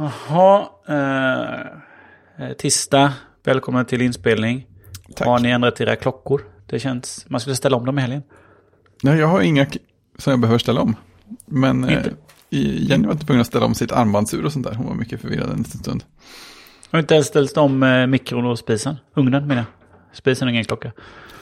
Jaha. Eh, tisdag. Välkommen till inspelning. Tack. Har ni ändrat era klockor? Det känns... Man skulle ställa om dem i helgen. Nej, jag har inga som jag behöver ställa om. Men eh, Inte? Jenny var inte tvungen att ställa om sitt armbandsur och sånt där. Hon var mycket förvirrad en liten stund. Har inte ens ställt om eh, mikron och spisen? Ugnen menar jag. Spisen och ingen klocka.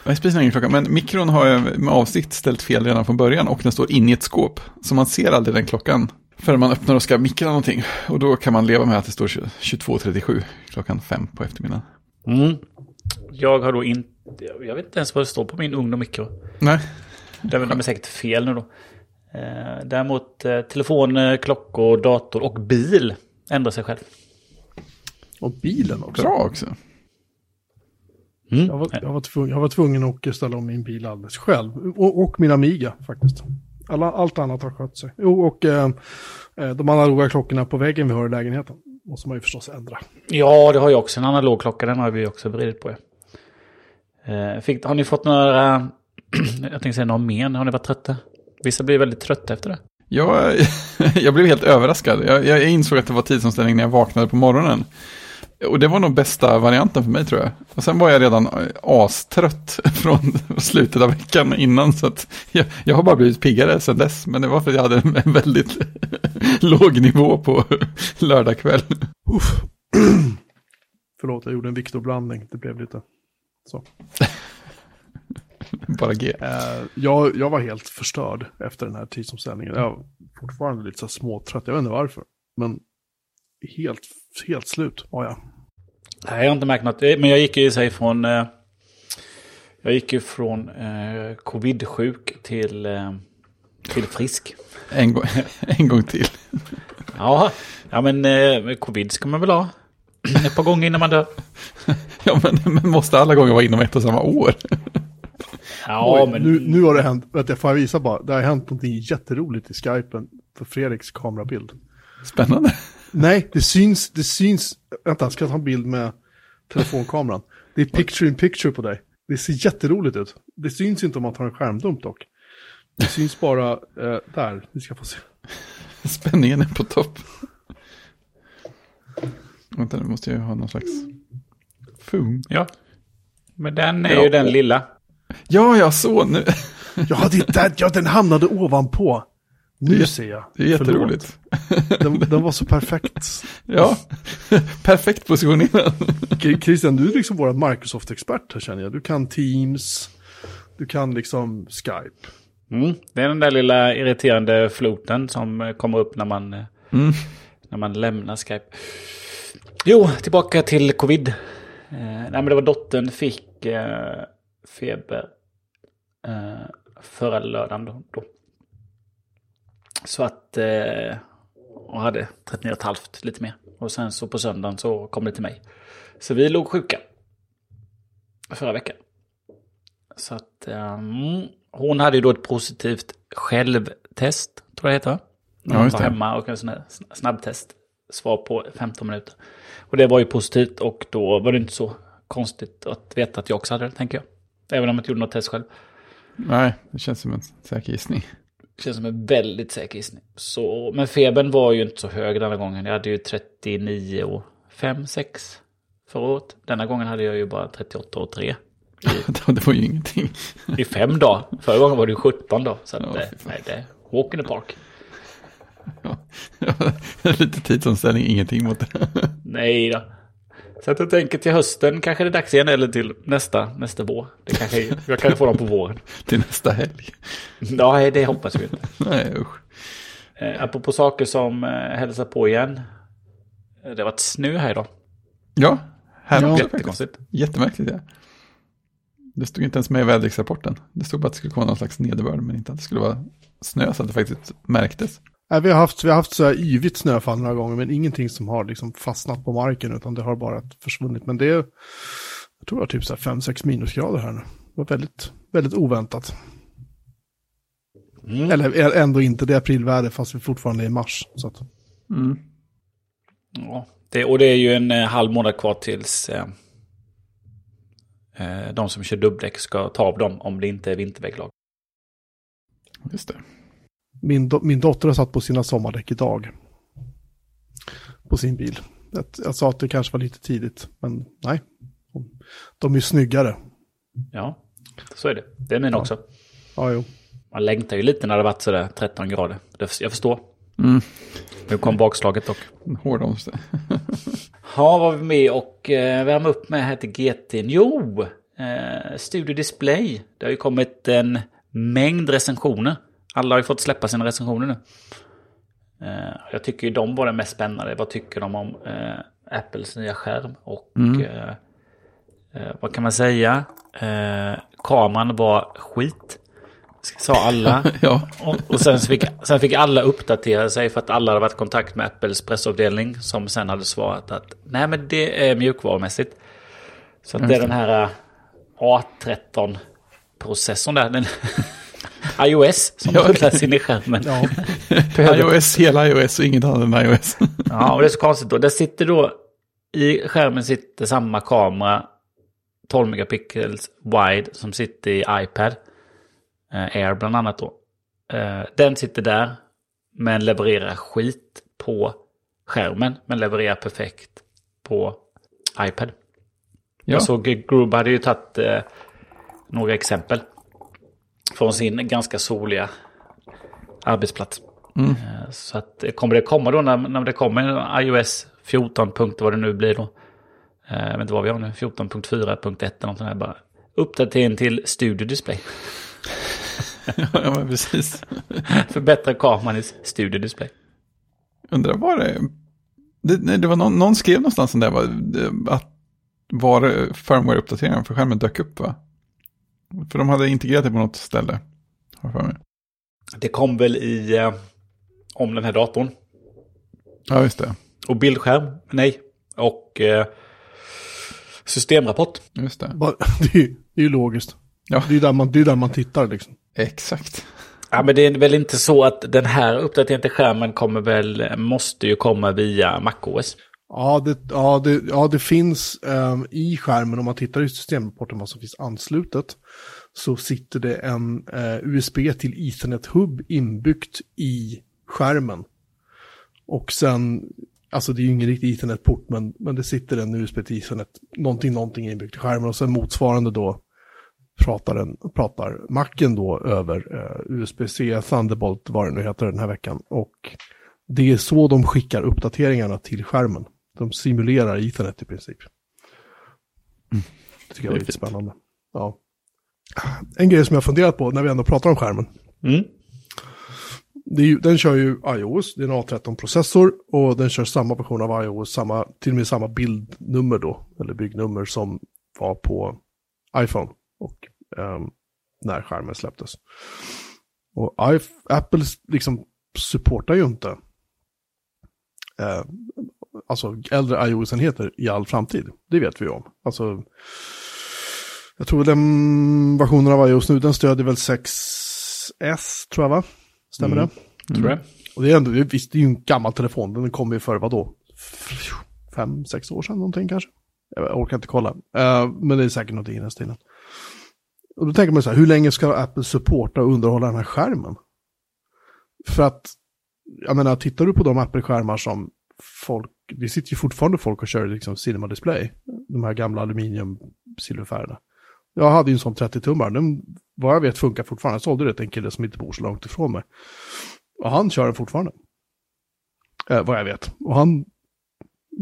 Jag spiser ingen klocka, men mikron har jag med avsikt ställt fel redan från början och den står inne i ett skåp. Så man ser aldrig den klockan förrän man öppnar och ska mikra någonting. Och då kan man leva med att det står 22.37 klockan fem på eftermiddagen. Mm. Jag har då inte... Jag vet inte ens vad det står på min ugn och mikro. Nej, Det är, de är säkert fel nu då. Eh, däremot eh, telefon, eh, klockor, dator och bil ändrar sig själv. Och bilen också. bra också. Mm. Jag var, jag, var tvungen, jag var tvungen att ställa om min bil alldeles själv. Och, och min Amiga faktiskt. Alla, allt annat har skött sig. Jo, och eh, eh, de analoga klockorna på väggen vi har i lägenheten måste man ju förstås ändra. Ja, det har jag också. En analog klocka, den har vi också vridit på. Eh, fick, har ni fått några... jag tänkte säga några men. Har ni varit trötta? Vissa blir väldigt trötta efter det. Jag, jag blev helt överraskad. Jag, jag insåg att det var tidsomställning när jag vaknade på morgonen. Och det var nog bästa varianten för mig tror jag. Och sen var jag redan eh, astrött från slutet av veckan innan. Så att jag, jag har bara blivit piggare sen dess. Men det var för att jag hade en, väldigt låg nivå på lördag kväll. Uff. Förlåt, jag gjorde en Victor-blandning. Det blev lite så. Bara G. Eh, jag, jag var helt förstörd efter den här tidsomställningen. Jag var fortfarande lite så småtrött. Jag vet inte varför. Men helt, helt slut var jag. Nej, jag har inte märkt något. Eh, Men jag gick ju i sig från... Eh, jag gick ju från eh, covid-sjuk till, eh, till frisk. En, gång, en gång till. Ja, ja men eh, covid ska man väl ha. Ett par gånger innan man dör. Ja, men, men måste alla gånger vara inom ett och samma år? Ja, Oj, men... nu, nu har det hänt, jag, får jag visa bara, det har hänt någonting jätteroligt i skypen för Fredriks kamerabild. Spännande. Nej, det syns, det syns, vänta, ska jag ta en bild med telefonkameran? Det är picture in picture på dig. Det ser jätteroligt ut. Det syns inte om man tar en skärmdump dock. Det syns bara eh, där, vi ska få se. Spänningen är på topp. Vänta, nu måste jag ha någon slags... Fum. Ja. Men den är Ja. ju den lilla. Ja, jag så nu. Ja, det, där, ja, den hamnade ovanpå. Nu ser jag. Det är jätteroligt. Den, den var så perfekt. Ja, perfekt positionerad. Christian, du är liksom vår Microsoft-expert här känner jag. Du kan Teams, du kan liksom Skype. Mm. Det är den där lilla irriterande floten som kommer upp när man, eh, Mm. när man lämnar Skype. Jo, tillbaka till covid. Eh, nej, men det var dottern fick eh, feber eh, förra lördagen. Då, då. Så att eh, hon hade 39,5 lite mer. Och sen så på söndagen så kom det till mig. Så vi låg sjuka. Förra veckan. Så att um, hon hade ju då ett positivt självtest, tror jag det heter. När Ja, hon just var det. hemma och en sån här sn- snabbtest. Svar på 15 minuter. Och det var ju positivt och då var det inte så konstigt att veta att jag också hade det, tänker jag. Även om jag inte gjorde något test själv. Nej, det känns som en säker gissning. Känns som en väldigt säker gissning. Så, men febern var ju inte så hög denna gången. Jag hade ju 39 och 5, 6 förra året. Denna gången hade jag ju bara 38 och 3. Det var ju ingenting. I fem dagar. Förra gången var det ju 17 dagar. Så att, Ja, eh, nej, det är walk in the park. Lite tidsomställning, ingenting mot det. Nej då. Så att jag tänker till hösten kanske det är dags igen. Eller till nästa, nästa vår. Det kanske, är- jag kan få dem på våren. Till nästa helg. Ja, nej, det hoppas vi inte. Nej, usch. Eh, apropå saker som eh, hälsar på igen. Det har varit snö här idag. Ja, här Ja. Jättekonstigt. Jättemärkligt, ja. Det stod inte ens med i väderleksrapporten. Det stod bara att det skulle komma någon slags nederbörd, men inte att det skulle vara snö, så att det faktiskt märktes. Nej, vi har haft, vi har haft så här yvigt snöfall några gånger, men ingenting som har liksom fastnat på marken, utan det har bara försvunnit. Men det är, jag tror det var typ så här 5-6 minusgrader här nu. Det var väldigt, väldigt oväntat. Mm. Eller är ändå inte det aprilväder, fast vi fortfarande är i mars. Så att, Mm. Ja, det, och det är ju en eh, halv månad kvar tills eh, eh, de som kör dubbdäck ska ta av dem om det inte är vinterväglag. Just det. Min, do, min dotter har satt på sina sommardäck idag. På, på sin bil. Jag, jag sa att det kanske var lite tidigt, men nej. De är snyggare. Ja, så är det. Det är min också. Ja, jo. Man längtar ju lite när det varit sådär 13 grader. Jag förstår. Mm. Nu kom bakslaget dock. Hård omställning. Ja, vad var vi med och eh, värma upp med här till GT? Jo, eh, Studio Display. Det har ju kommit en mängd recensioner. Alla har ju fått släppa sina recensioner nu. Eh, jag tycker ju de var det mest spännande. Vad tycker de om eh, Apples nya skärm? Och eh, eh, vad kan man säga? Kameran var skit. Sa alla. ja, Och, och sen, fick, sen fick alla uppdatera sig för att alla hade varit i kontakt med Apples pressavdelning som sen hade svarat att nej men det är mjukvarumässigt. Så att det är den här äh, A13-processorn där, den iOS som Ja. rullas in i skärmen. Ja, iOS, hela iOS och inget annat än iOS. Ja, och det är så konstigt då. Där sitter då, i skärmen sitter samma kamera, 12 megapixels wide, som sitter i iPad. Eh, Air bland annat då. Eh, den sitter där, men levererar skit på skärmen, men levererar perfekt på iPad. Ja. Jag såg Grub hade ju tagit eh, några exempel från sin ganska soliga arbetsplats. Mm. Eh, Så att, eh, kommer det komma då när, när det kommer iOS 14. Punkt, vad det nu blir då. Eh, Jag vet inte vad vi har nu, 14.4.1 eller något sånt här bara. Uppdatering till Studio Display. ja, men precis. Förbättra kameran i Studio Display. Undrar vad det det, nej, det var någon, någon skrev någonstans om det, va? Det- att var firmware-uppdateringen för skärmen dök upp va? För de hade integrerat det på något ställe. Har för mig. Det kom väl i eh, om den här datorn. Ja, just det. Och bildskärm, nej. Och eh, systemrapport. Just det. bara- det är ju, det är ju logiskt. Ja. Det är ju där man, det är där man tittar liksom. Exakt. Ja, men det är väl inte så att den här uppdateringen till skärmen kommer väl, måste ju komma via MacOS. Ja, det, ja, det, ja, det finns um, i skärmen, om man tittar i systemrapporten vad som finns anslutet, så sitter det en eh, uh, USB till Ethernet-hub inbyggt i skärmen. Och sen, alltså det är ju ingen riktig Ethernet-port, men, men det sitter en USB till Ethernet, någonting, någonting inbyggt i skärmen och sen motsvarande då pratar, en, pratar Macen då över eh, uh, USB-C, Thunderbolt, vad det nu heter den här veckan. Och det är så de skickar uppdateringarna till skärmen. De simulerar Ethernet i princip. Det tycker jag är lite spännande. Ja. En grej som jag funderat på när vi ändå pratar om skärmen. Mm. Ju, den kör ju iOS, det är en A13-processor och den kör samma version av iOS, samma, till och med samma bildnummer då, eller byggnummer som var på iPhone och ehm, när skärmen släpptes. Och Apple liksom supportar ju inte eh, alltså äldre iOS-enheter i all framtid. Det vet vi om. Alltså, jag tror den versionen av iOS nu, den stödjer väl 6S, tror jag va? Stämmer Mm. det? Tror jag. Och det är ändå, visst det är ju en gammal telefon, den kom ju för vadå? Fem, sex år sedan någonting kanske? Jag orkar inte kolla. Eh, men det är säkert någonting i den stilen. Och då tänker man så här, hur länge ska Apple supporta och underhålla den här skärmen? För att, jag menar, tittar du på de Apple-skärmar som folk, det sitter ju fortfarande folk och kör liksom Cinema Display. De här gamla aluminium silverfärgerna. Jag hade ju en sån 30-tummare, den vad jag vet funkar fortfarande. Jag sålde det till en kille som inte bor så långt ifrån mig. Och han kör den fortfarande. Eh, vad jag vet. Och han är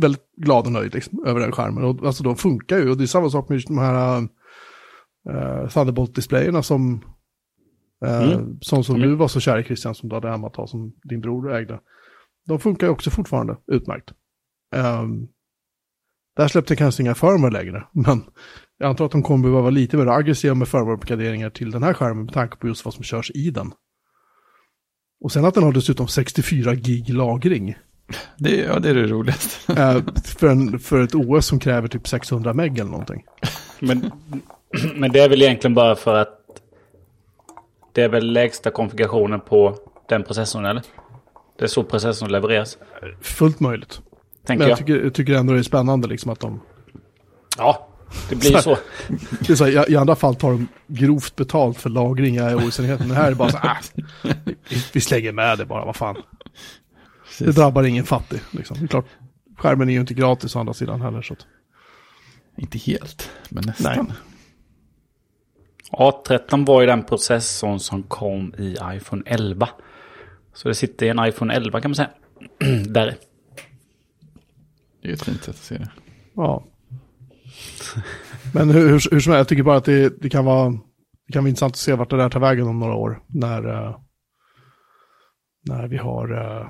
väldigt glad och nöjd liksom, över den skärmen. Och, alltså de funkar ju. Och det är samma sak med de här uh, Thunderbolt-displayerna som, eh, Mm. som, som Mm. du var så kär i Christian, som du hade hemma ett tag, som din bror ägde. De funkar ju också fortfarande utmärkt. Um, där släppte kanske inga firmware längre, men jag antar att de kommer behöva vara lite mer aggressiva med firmware-uppgraderingar till den här skärmen med tanke på just vad som körs i den. Och sen att den har dessutom 64 gig lagring. Det, ja, det är det roligaste. eh, för, en, för ett OS som kräver typ 600 meg eller någonting. Men, men det är väl egentligen bara för att det är väl lägsta konfigurationen på den processorn, eller? Det är så processorn levereras, Fullt möjligt. Tänker Men jag jag. tycker, jag tycker ändå det är spännande liksom att de... Ja, det blir ju så. Det är så här, i, I andra fall tar de grovt betalt för lagring i OS-enheten. Men här är det bara så här, ah, vi, slänger med det bara, vad fan. Det drabbar ingen fattig. Liksom. Det är klart, skärmen är ju inte gratis å andra sidan heller. Så att, Inte helt, men nästan. Nej. A13 var ju den processorn som kom i iPhone 11. Så det sitter i en iPhone 11 kan man säga. Där. Det är ett fint sätt att se det. ja. Men hur, hur, hur som helst, jag tycker bara att det, det, kan vara, det kan vara intressant att se vart det där tar vägen om några år. När, eh, när vi har... eh,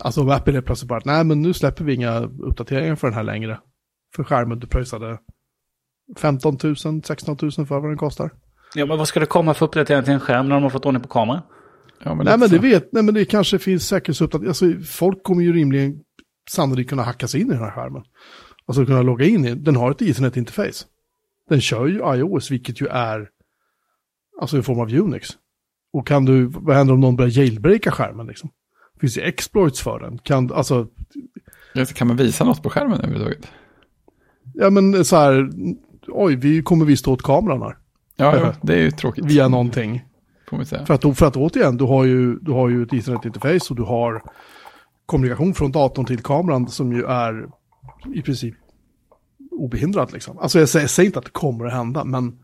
alltså om Apple är plötsligt bara, nej men nu släpper vi inga uppdateringar för den här längre. För skärmen du pröjsade 15 000, 16 000 för vad den kostar. Ja, men vad ska det komma för uppdatering till en skärm när de har fått ordning på kameran? Ja, men Nej men, det så. vet, nej men det kanske finns säkerhetsuppdateringar. Alltså folk kommer ju rimligen sannolikt kunna hacka sig in i den här skärmen. Alltså kunna logga in i Den har ett Ethernet-interface. Den kör ju iOS, vilket ju är alltså en form av Unix. Och kan du, vad händer om någon börjar jailbreaka skärmen liksom? Finns det exploits för den? Kan, alltså, Kan man visa något på skärmen överhuvudtaget? ja men så här, oj, vi kommer visst åt kameran här. Ja, Ja. ja, det är ju tråkigt. Via någonting. För att, för att återigen, du har ju, du har ju ett Ethernet-interface och du har kommunikation från datorn till kameran som ju är i princip obehindrat liksom. Alltså jag säger, jag säger inte att det kommer att hända, men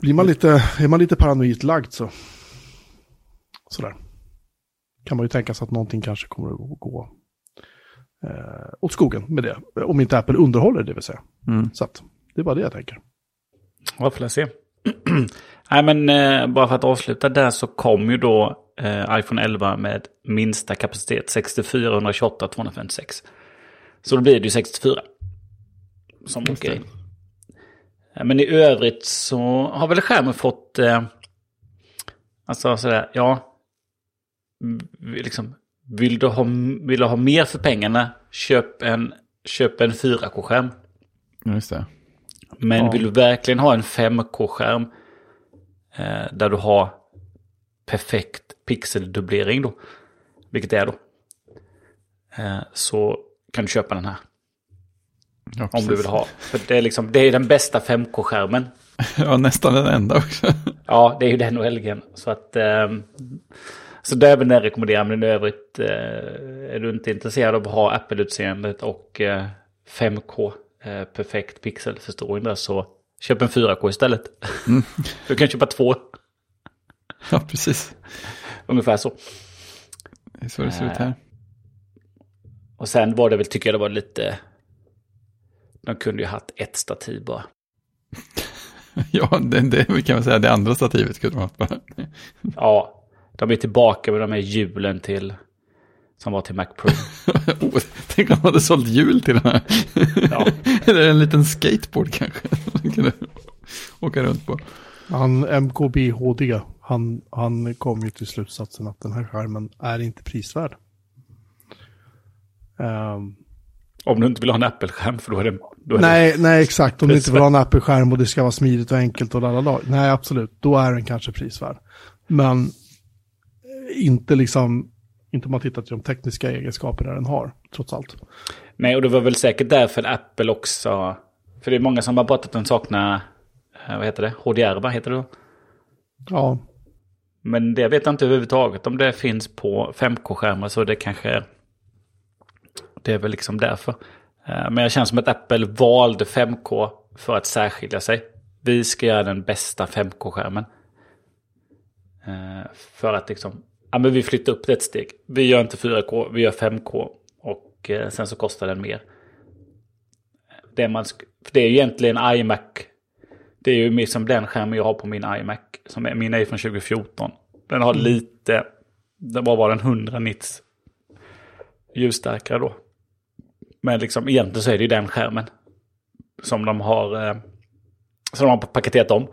blir man lite, är man lite paranoid lagd så sådär. Kan man ju tänka sig att någonting kanske kommer att gå eh, åt skogen med det. Om inte Apple underhåller det vill säga. Mm. Så att, det är bara det jag tänker. Ja, får jag se. Nej, men eh, bara för att avsluta där så kom ju då eh, iPhone 11 med minsta kapacitet 64, 128, 256. Så då blir det ju 64. Som Just grej. det. Men i övrigt så har väl skärmen fått... Eh, alltså sådär, ja... Liksom, vill, du ha, vill du ha mer för pengarna, köp en, köp en 4K-skärm. Ja, just det. Men Ja. vill du verkligen ha en 5K-skärm eh, där du har perfekt pixeldubblering då, vilket det är då, eh, så kan du köpa den här Ja, om du vill ha. För det är, liksom, det är den bästa 5K-skärmen. Ja, nästan den enda också. Ja, det är ju den och LG'n. Så att... ehm, så det är väl den jag rekommenderar, men i övrigt eh, är du inte intresserad av att ha Apple-utseendet och eh, 5K eh, perfekt pixelförstoring där så köp en 4K istället. du kan köpa två, Ja, precis. Ungefär så. Det är så det ser ut här. Och sen var det väl, tycker jag det var lite... De kunde ju haft ett stativ bara. Ja, det, det vi kan väl säga det andra stativet kunde man haft bara. Ja, de är tillbaka med de här hjulen till... Som var till Mac Pro. oh, tänk om man hade sålt hjul till den här. Ja. Eller en liten skateboard kanske. Man kunde åka runt på. Han MKBHD, han, han kom ju till slutsatsen att den här skärmen är inte prisvärd. Ehm, Om du inte vill ha en Apple-skärm, för då är det... Då är det nej, nej, exakt. Om du inte vill ha en Apple-skärm och det ska vara smidigt och enkelt och lalala. Nej, absolut. Då är den kanske prisvärd. Men eh, inte liksom, inte om man tittar till de tekniska egenskaperna den har, trots allt. Nej, och det var väl säkert därför Apple också... För det är många som har pratat att den saknar... eh, Vad heter det? HDR, vad heter det då? Ja, men det vet jag inte överhuvudtaget om det finns på 5K-skärmar så det kanske... Det är väl liksom därför. Eh, men jag känner som att Apple valde 5K för att särskilja sig. Vi ska göra den bästa 5K-skärmen. Eh, för att liksom... Ja, men vi flyttar upp det ett steg. Vi gör inte 4K, vi gör 5K. Och eh, sen så kostar den mer. Det, man för det är ju egentligen iMac. Det är ju som den skärmen jag har på min iMac. Som är, min är från 2014. Den har lite, det var var den 100 nits ljusstarkare då. Men liksom egentligen så är det ju den skärmen. Som de har, eh, som de har paketerat om.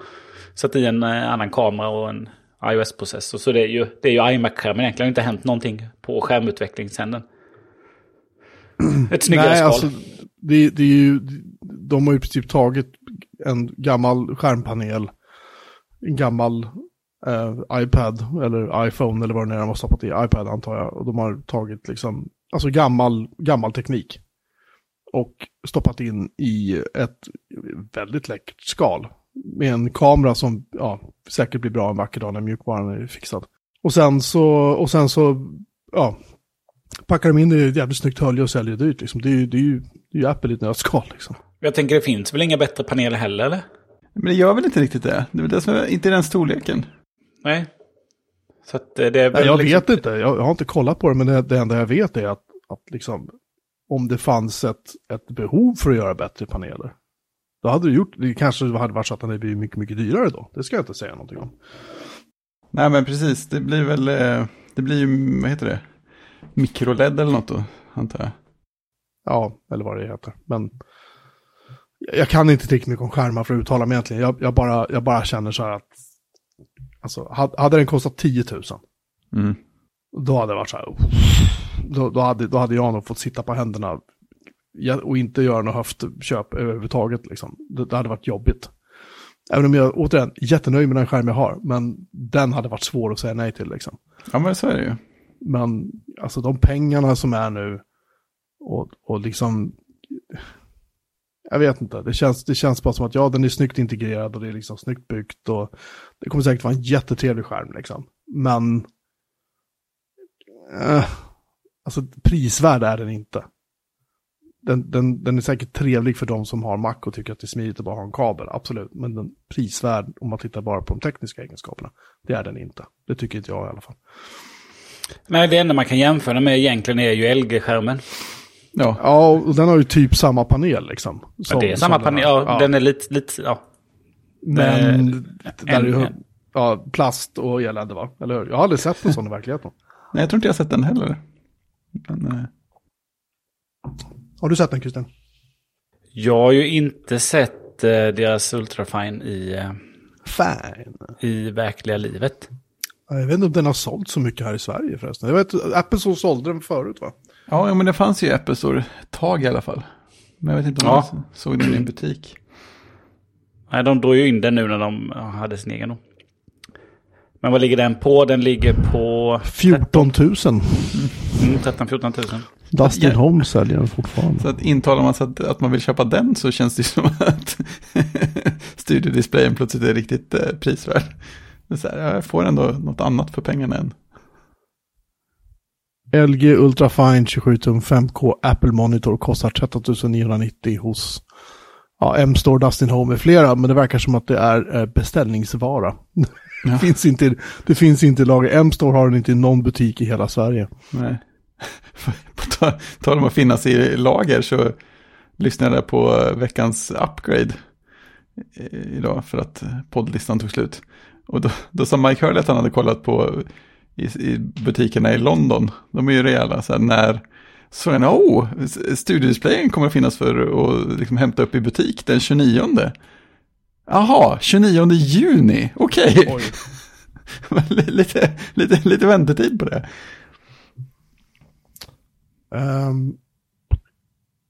Satt i en eh, annan kamera och en iOS-processor. Så det är ju, det är ju iMac-skärmen egentligen. Det har inte hänt någonting på skärmutveckling sen den. Ett snyggare nej, skal. alltså, det, det är ju, de har ju i princip tagit en gammal skärmpanel, en gammal eh, iPad eller iPhone eller vad det nu är de har stoppat i, iPad antar jag, och de har tagit liksom, alltså gammal, gammal teknik och stoppat in i ett väldigt läckert skal med en kamera som ja, säkert blir bra en vacker dag när mjukvaran är fixad. Och sen så, och sen så, ja, packar de in det i ett jävligt snyggt hölje och säljer det dyrt. Liksom. Det, är ju, det, är ju, det är ju Apple i ett nötskal. Liksom. Jag tänker det finns väl inga bättre paneler heller eller? Men det gör väl inte riktigt det? Det är väl det som är, inte den storleken. Nej. Så att eh, det är Nej, jag liksom- vet inte, jag, har inte kollat på det, men det, det enda jag vet är att, att liksom, om det fanns ett, ett behov för att göra bättre paneler, då hade det gjort, det kanske hade varit så att den hade blivit mycket, mycket dyrare då. Det ska jag inte säga någonting om. Nej men precis, det blir väl, eh, det blir ju, vad heter det? Mikroled eller något då, antar jag. Ja, eller vad det heter. Men jag, kan inte tillräckligt mycket om skärmar för att uttala mig egentligen. Jag, jag, bara, jag bara känner så här att, alltså, hade, den kostat 10 000, Mm. då hade det varit så här, då, då, hade, då hade jag nog fått sitta på händerna och inte göra något höftköp överhuvudtaget. Liksom. Det, det hade varit jobbigt. Även om jag, återigen, jättenöjd med den skärm jag har, men den hade varit svår att säga nej till. Liksom. Ja men så är det ju. Men alltså de pengarna som är nu och, och liksom, jag vet inte, det känns, det känns bara som att ja, den är snyggt integrerad och det är liksom snyggt byggt och det kommer säkert vara en jättetrevlig skärm liksom. Men, eh, alltså prisvärd är den inte. Den, den, den är säkert trevlig för de som har Mac och tycker att det är smidigt att bara ha en kabel, absolut. Men den prisvärd, om man tittar bara på de tekniska egenskaperna, det är den inte. Det tycker inte jag i alla fall. Nej, det enda man kan jämföra med egentligen är ju LG-skärmen. Ja, Ja, och den har ju typ samma panel liksom. Ja, som- det är samma den panel. här. Ja, den är lite, lite, ja. Men där är ju, en- ja, plast och elände va? Eller hur? Jag har aldrig sett en sån i verkligheten. nej jag tror inte jag har sett den heller. Men, eh, Har du sett den Christian? Jag har ju inte sett eh, deras Ultrafine i, eh, Fine. i verkliga livet. Jag vet inte om den har sålt så mycket här i Sverige förresten. Jag vet, Apple så sålde den förut va? Ja, men det fanns ju Apple Store ett tag i alla fall. Men jag vet inte om Ja. jag såg den i en butik. Nej, de drog ju in den nu när de hade sin egen. Men vad ligger den på? Den ligger på 14 000. mm, 13-14 000. Dustin Ja. Holmes säljer den fortfarande. Så att intalar man sig att, att man vill köpa den så känns det som att studiodisplayen plötsligt är riktigt eh, prisvärd. Det är så här, jag får ändå något annat för pengarna än. LG Ultrafine 27 tum 5K Apple Monitor kostar 13 990 hos ja, M-Store, Dustin Home med flera. Men det verkar som att det är eh, beställningsvara. Ja. det, finns inte, det finns inte lager. M-Store har den inte i någon butik i hela Sverige. Nej. På ta- tal om att finnas i lager så lyssnade jag på eh, veckans upgrade eh, idag för att poddlistan tog slut. Och då, då sa Mike Hurley att han hade kollat på i, i butikerna i London. De är ju rejäla, så här, när så han, oh, studiodisplayen kommer att finnas för att liksom hämta upp i butik den 29. Jaha, 29 juni, okej. lite, lite, lite väntetid på det. Um,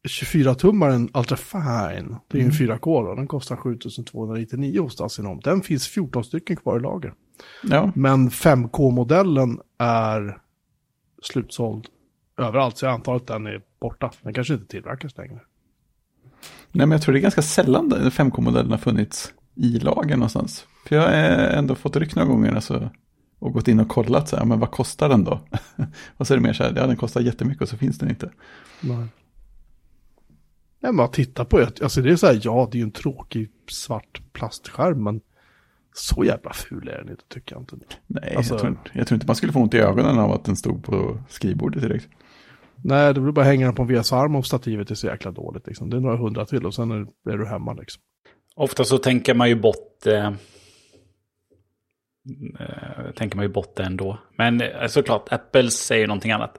24-tummaren Ultrafine, det är ju en 4K då, den kostar 7299 hos Dustin Home. Den finns 14 stycken kvar i lager. Ja, Men 5K-modellen är slutsåld överallt, så jag antar att den är borta. Den kanske inte tillverkas längre. Nej, men jag tror det är ganska sällan den 5K-modellen har funnits i lager någonstans. För jag har ändå fått ryck några gånger alltså, och gått in och kollat så här, men vad kostar den då? och så är det mer så här, ja den kostar jättemycket och så finns den inte. Nej. Nej, men att titta på det, alltså det är så här, ja det är ju en tråkig svart plastskärm, men så jävla ful är den inte tycker jag inte. Nej, Alltså- jag, tror inte, jag tror inte man skulle få ont i ögonen av att den stod på skrivbordet direkt. Nej, det blir bara hänga den på en VS-arm och stativet är så jäkla dåligt liksom. Det är några hundra till och sen är, är du hemma liksom. Ofta så tänker man ju bort eh, eh, tänker man ju bort det ändå. Men eh, såklart, Apple säger någonting annat.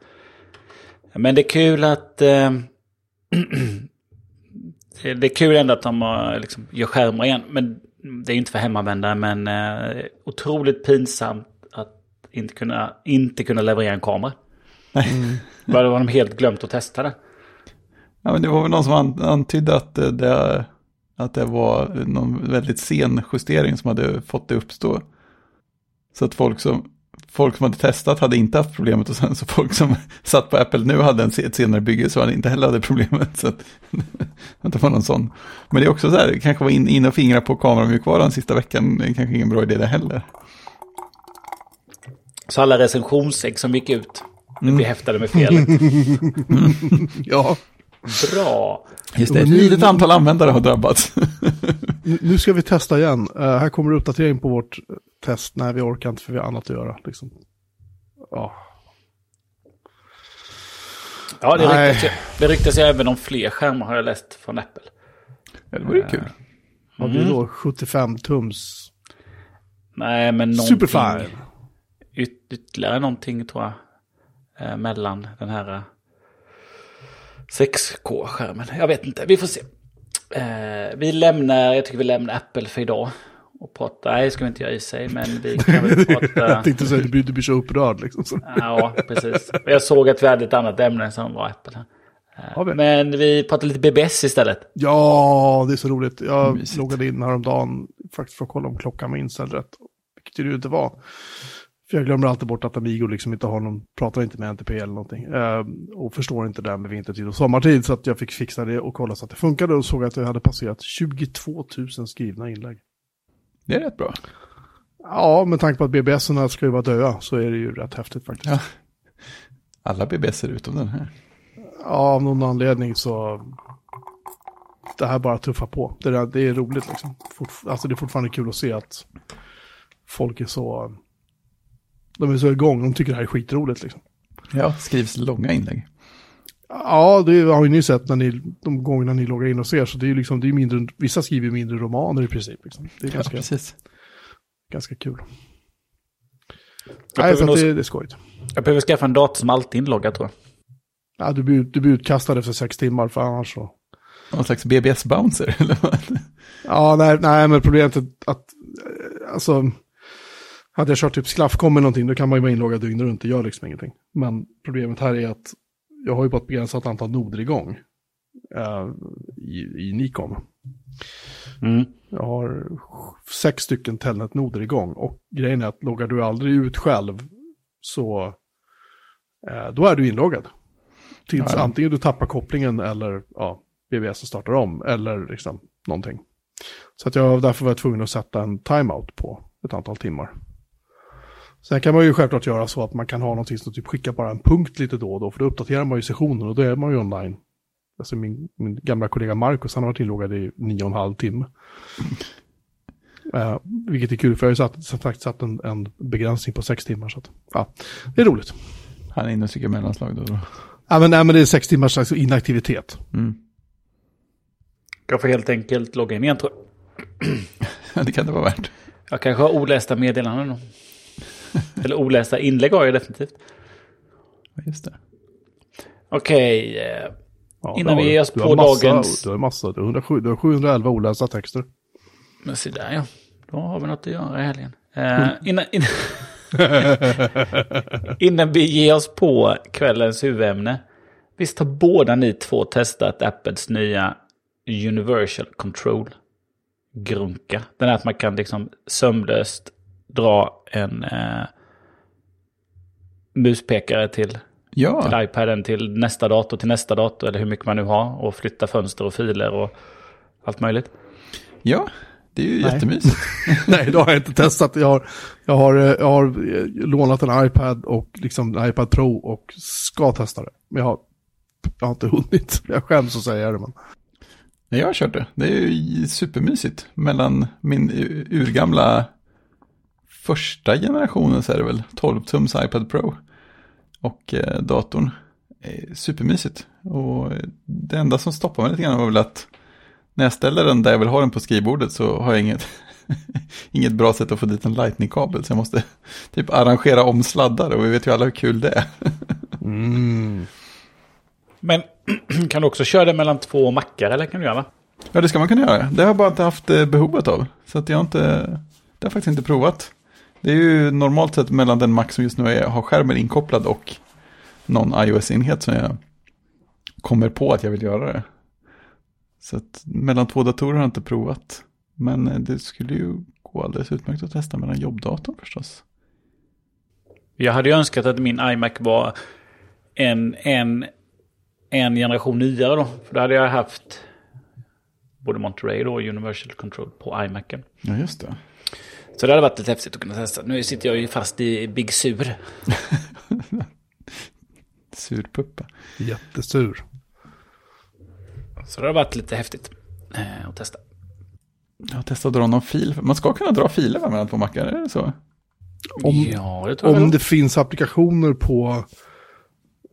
Men det är kul att... Eh, det är kul ändå att de har, liksom, gör skärmar igen. Men det är ju inte för hemmavändare. Men eh, otroligt pinsamt att inte kunna, inte kunna leverera en kamera. Nej. Bara var de helt glömt att testa det. Ja, men det var väl någon som an- antydde att det, att det var någon väldigt sen justering som hade fått det uppstå. Så att folk som, folk som hade testat hade inte haft problemet och sen så folk som satt på Apple nu hade en, ett senare bygge så hade inte heller hade problemet. Så att, det var någon sån. Men det är också så här, kanske var in, in och fingra på kameramjukvaran sista veckan, det är kanske ingen bra idé det heller. Så alla recensionsex som gick ut Vi blir häftade med fel. Ja, Bra. Just det, ett litet antal användare har drabbats. nu ska vi testa igen. Eh, här kommer uppdatering på vårt test. Nej, vi orkar inte för vi har annat att göra. Liksom. Ja. Ja, det Nej. ryktas, ju, det ryktas ju även om fler skärmar har jag läst från Apple. Ja, det vore ju kul. Har vi då 75 tums Nej, men någonting... Superfine. Yt, ytterligare någonting tror jag. Eh, mellan den här eh, 6K-skärmen. Jag vet inte, vi får se. Eh, vi lämnar, jag tycker vi lämnar Apple för idag. Och prata, nej det ska vi inte göra i sig, men vi kan väl prata... Jag tänkte säga att du blir, du blir så upprörd liksom. Ja, precis. Jag såg att vi hade ett annat ämne som var Apple. här. Har vi? Men vi pratar lite BBS istället. Ja, det är så roligt. Jag Mysigt. loggade in häromdagen faktiskt för att kolla om klockan var inställd rätt. Vilket det ju inte var. För jag glömmer alltid bort att Amigo liksom inte har någon, pratar inte med NTP eller någonting. Eh, och förstår inte det här med vintertid och sommartid. Så att jag fick fixa det och kolla så att det funkade och såg att jag hade passerat 22 000 skrivna inlägg. Det är rätt bra. Ja, med tanke på att BBS-erna ska ju vara döda så är det ju rätt häftigt faktiskt. Ja. Alla BBS är utom den här. Ja, av någon anledning så... Det här bara tuffar på. Det, där, det är roligt liksom. Fortf- alltså det är fortfarande kul att se att folk är så... De är så igång, de tycker det här är skitroligt liksom. Ja, skrivs långa inlägg. Ja, det har ju ni sett när ni, de gångerna ni loggar in och ser. Så det är ju liksom, det är mindre, vissa skriver mindre romaner i princip. Liksom. Det är Ja, ganska, precis. ganska kul. Jag Nej, så att nog, det, det är skojigt. jag behöver skaffa en dator som alltid är inloggad tror jag. Ja, du, blir, du blir utkastad efter sex timmar för annars så... Någon slags BBS-bouncer, eller vad? Ja, nej, nej men problemet är att, eh, alltså, hade jag kört typ Sklaffcom eller någonting, då kan man ju vara inloggad dygnet runt, det gör liksom ingenting. Men problemet här är att jag har ju bara ett begränsat antal noder igång eh, i, i Nikom. Mm. Jag har sex stycken Telnet-noder igång och grejen är att loggar du aldrig ut själv så eh, då är du inloggad. Tills ja. antingen du tappar kopplingen eller ja, BBS startar om eller liksom någonting. Så att jag därför var jag tvungen att sätta en timeout på ett antal timmar. Sen kan man ju självklart göra så att man kan ha någonting som typ skickar bara en punkt lite då och då, för då uppdaterar man ju sessionen och då är man ju online. Alltså min, min gamla kollega Marcus, han har varit inloggad i nio och en halv timme. Eh, vilket är kul, för jag har ju satt, som sagt satt en, en begränsning på sex timmar. Så att, ja, det är roligt. Han är inne och trycker mellanslag då då. Ja, men, nej, men det är sex timmars alltså, inaktivitet. Mm. Jag får helt enkelt logga in igen tror jag. Det kan det vara värt. Jag kanske har olästa meddelanden då. Eller olästa inlägg har jag definitivt. Just det. Okej, eh, Ja, Innan vi ger oss på massa, dagens- Du har massa, du har, 107, du har 711 olästa texter. men se där ja. Då har vi något att göra i helgen. Eh, innan, innan, innan vi ger oss på kvällens huvudämne. Visst har båda ni två testat Apples nya Universal Control grunka? Den är att man kan liksom sömlöst dra en eh, muspekare till Ja, till iPaden till nästa dator, till nästa dator eller hur mycket man nu har och flytta fönster och filer och allt möjligt. ja, det är ju Nej. jättemysigt. Nej, det har jag inte testat. Jag har, jag har, eh, jag har eh, lånat en iPad och liksom en iPad Pro och ska testa det. Men jag har, jag har inte hunnit. Jag skäms att säga det. Men. Nej, jag har kört det. Det är ju supermysigt. Mellan min urgamla första generationen så är det väl 12-tums iPad Pro och eh, datorn. Eh, supermysigt. Och eh, det enda som stoppar mig lite grann var väl att när jag ställer den där jag vill ha den på skrivbordet så har jag inget, inget bra sätt att få dit en lightning-kabel. Så jag måste typ arrangera om sladdar och vi vet ju alla hur kul det är. Mm. Men kan du också köra det mellan två mackar eller kan du göra? Ja, det ska man kunna göra. Det har jag bara inte haft eh, behovet av. Så att jag har inte, det har jag faktiskt inte provat. Det är ju normalt sett mellan den Mac som just nu är, har skärmen inkopplad och någon iOS-enhet som jag kommer på att jag vill göra det. Så att mellan två datorer har jag inte provat. Men eh, det skulle ju gå alldeles utmärkt att testa mellan jobbdatorn förstås. Jag hade ju önskat att min iMac var en, en, en generation nyare då. För då hade jag haft både Monterey och Universal Control på iMacen. Ja, just det. Så det hade varit lite häftigt att kunna testa. Nu sitter jag ju fast i Big Sur. Surpuppa. Jättesur. Så det har varit lite häftigt eh, att testa. Jag har testat att dra någon fil. Man ska kunna dra filer mellan två mackar, är det så? Om- ja, det tror jag. Om det finns applikationer på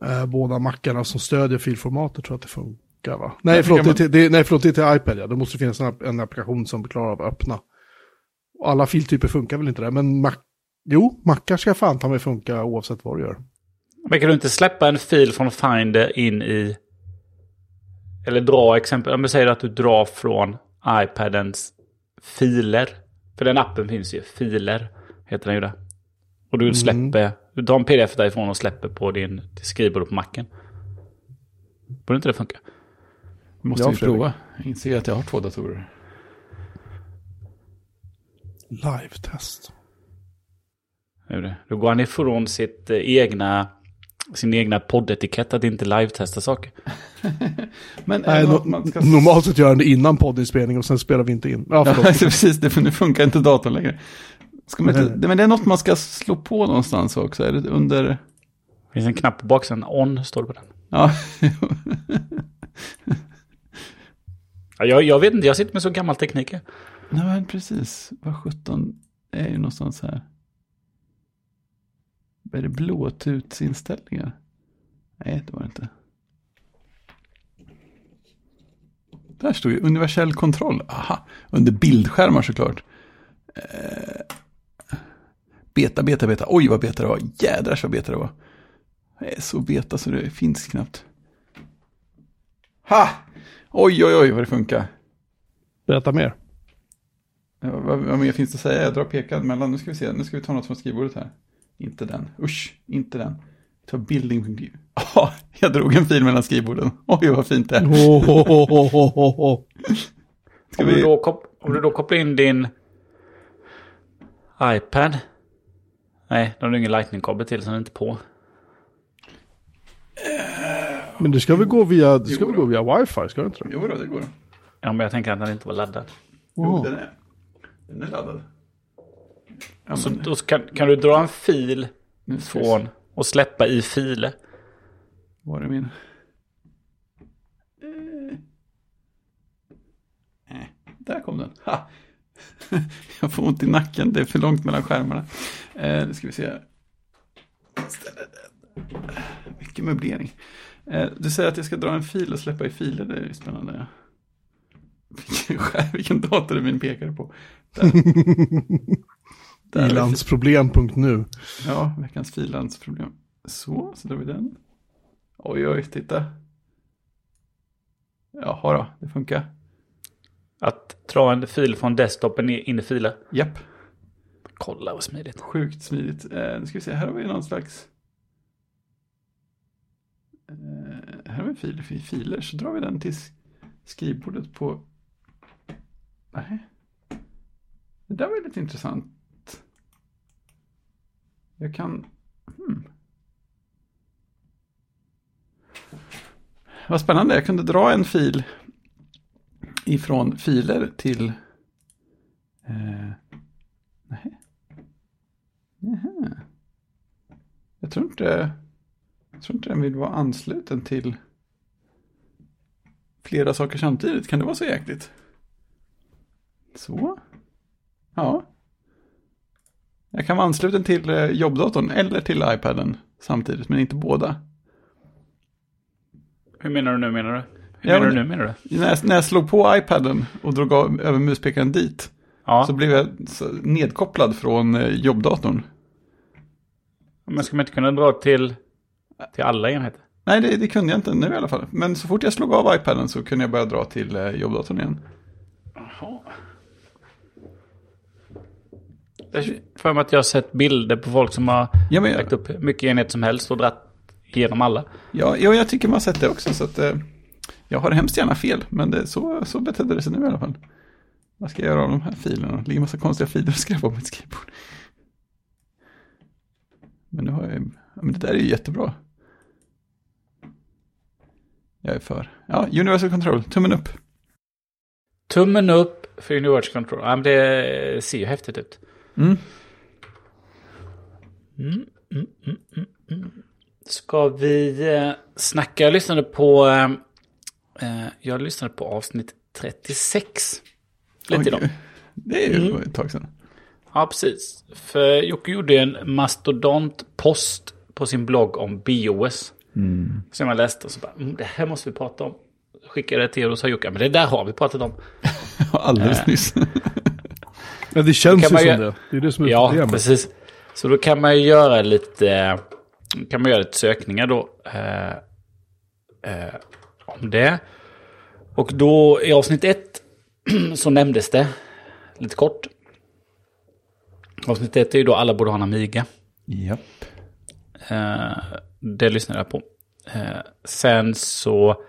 eh, båda mackarna som stödjer filformatet tror jag att det funkar va? Nej, förlåt, tycker det, det, nej, förlåt, det är till iPad ja. Det måste finnas en, en applikation som klarar av att öppna. Alla filtyper funkar väl inte där, men Mac, jo, mackar ska fan ta mig funka oavsett vad du gör. Men kan du inte släppa en fil från Finder in i... Eller dra exempel, om vi säger att du drar från iPadens filer. För den appen finns ju, filer heter den ju där. Och du släpper, du tar en pdf därifrån och släpper på din skrivbord på macken. Borde inte det funka? Måste Ja, vi prova. Inser att jag har två datorer. Live-test. Då går han ifrån sitt eh, egna, sin egna poddetikett att inte live-testa saker. Men Nej, no, man ska... Normalt sett gör jag det innan poddinspelning och sen spelar vi inte in. Ja, Ja, precis. Det, nu funkar inte datorn längre. Ska man inte, men det är något man ska slå på någonstans också. Är det under... Det finns en knapp på baksidan, on står det på den. Ja, Ja, jag, jag vet inte, jag sitter med så gammal teknik. Nej, men precis. Vad 17 är ju någonstans här. Är det blåtutsinställningar? Nej, det var det inte. Där står ju universell kontroll. Aha, under bildskärmar såklart. Eh, beta, beta, beta. Oj, vad beta det var. Jädrars vad beta det var. Det är så beta så det finns knappt. Ha! Oj, oj, oj vad det funkar. Berätta mer. Ja, vad, vad mer finns det att säga? Jag drar pekad mellan. Nu ska vi se. Nu ska vi ta något från skrivbordet här. Inte den. Usch, inte den. Ta building. Ja, jag drog en fil mellan skrivborden. Oj, vad fint det är. Oh, oh, Om, du då kop- om du då kopplar in din iPad. Nej, då har du ingen lightning-kabel till så den är inte på. Men det ska väl gå via, det ska väl gå via wifi, ska det inte det? Jo, då, det går. Ja, men jag tänker att den inte var laddad. Jo, den är. Den är laddad. Ja, Så då kan, kan du dra en fil från och släppa i filer. Var är min? Eh. Eh, där kom den. Ha. Jag får ont i nacken, det är för långt mellan skärmarna. Eh, nu ska vi se. Ställer den. Mycket möblering. Eh, du säger att jag ska dra en fil och släppa i filer, det är ju spännande. Vilken, skärm, vilken dator är min pekare på? Där. Där har vi Ilandsproblem.nu. Ja, veckans frilansproblem. Så, så drar vi den. Oj, oj, titta. Jaha då, det funkar. Att dra en fil från desktopen in i filer. Japp, Kolla vad smidigt. sjukt smidigt. Eh, nu ska vi se, här har vi någon slags... Eh, här har vi filer, fi- filer, så drar vi den till sk- skrivbordet på... Nej. Det där var ju lite intressant. Jag kan... Hmm. Vad spännande, jag kunde dra en fil ifrån filer till... Eh, nej. Jaha. Jag tror inte... Jag tror inte den vill vara ansluten till flera saker samtidigt. Kan det vara så jäkligt? Så. Ja. Jag kan vara ansluten till eh, jobbdatorn eller till iPaden samtidigt, men inte båda. Hur menar du nu menar du? Hur Ja, menar men- du nu menar du? När jag, när jag slog på iPaden och drog av, över muspekaren dit Ja, så blev jag nedkopplad från eh, jobbdatorn. men ska man inte kunna dra till, till alla enheter? Nej, det, det kunde jag inte nu i alla fall. Men så fort jag slog av iPaden så kunde jag börja dra till eh, jobbdatorn igen. Jaha. Jag för mig att jag har sett bilder på folk som har Ja, men lagt upp mycket enheter som helst och dratt igenom alla. ja, ja, jag tycker man har sett det också. Så att, eh, jag har hemskt gärna fel, men det, så, så betedde det sig nu i alla fall. Vad ska jag göra av de här filerna? Det ligger massa konstiga filer och skräp på mitt skrivbord. Men nu har jag ju- ja, men det där är ju jättebra. Jag är för. Ja, Universal Control, tummen upp. Tummen upp för Universal Control. Ja, men det ser ju häftigt ut. Mm. Mm, mm, mm, mm, mm. Ska vi eh, snacka? Jag lyssnade på... Eh, eh, jag lyssnade på avsnitt 36. Lite Oj, idag. Det är ju ett tag sedan. Ja, precis. För Jocke gjorde en mastodont-post på sin blogg om BOS. Mm. Som jag läste och så bara, mm, det här måste vi prata om. Skickade det till er och sa Jocke, men det där har vi pratat om. Alldeles nyss. Ja, det känns ju som ju- det. Det är det som är Ja, problemet. precis. Så då kan man ju göra lite, kan man göra lite sökningar då. Eh, eh, om det. Och då i avsnitt ett så nämndes det lite kort. Avsnitt ett är ju då alla borde ha en Amiga. Japp. Eh, det lyssnade jag på. Eh, sen så...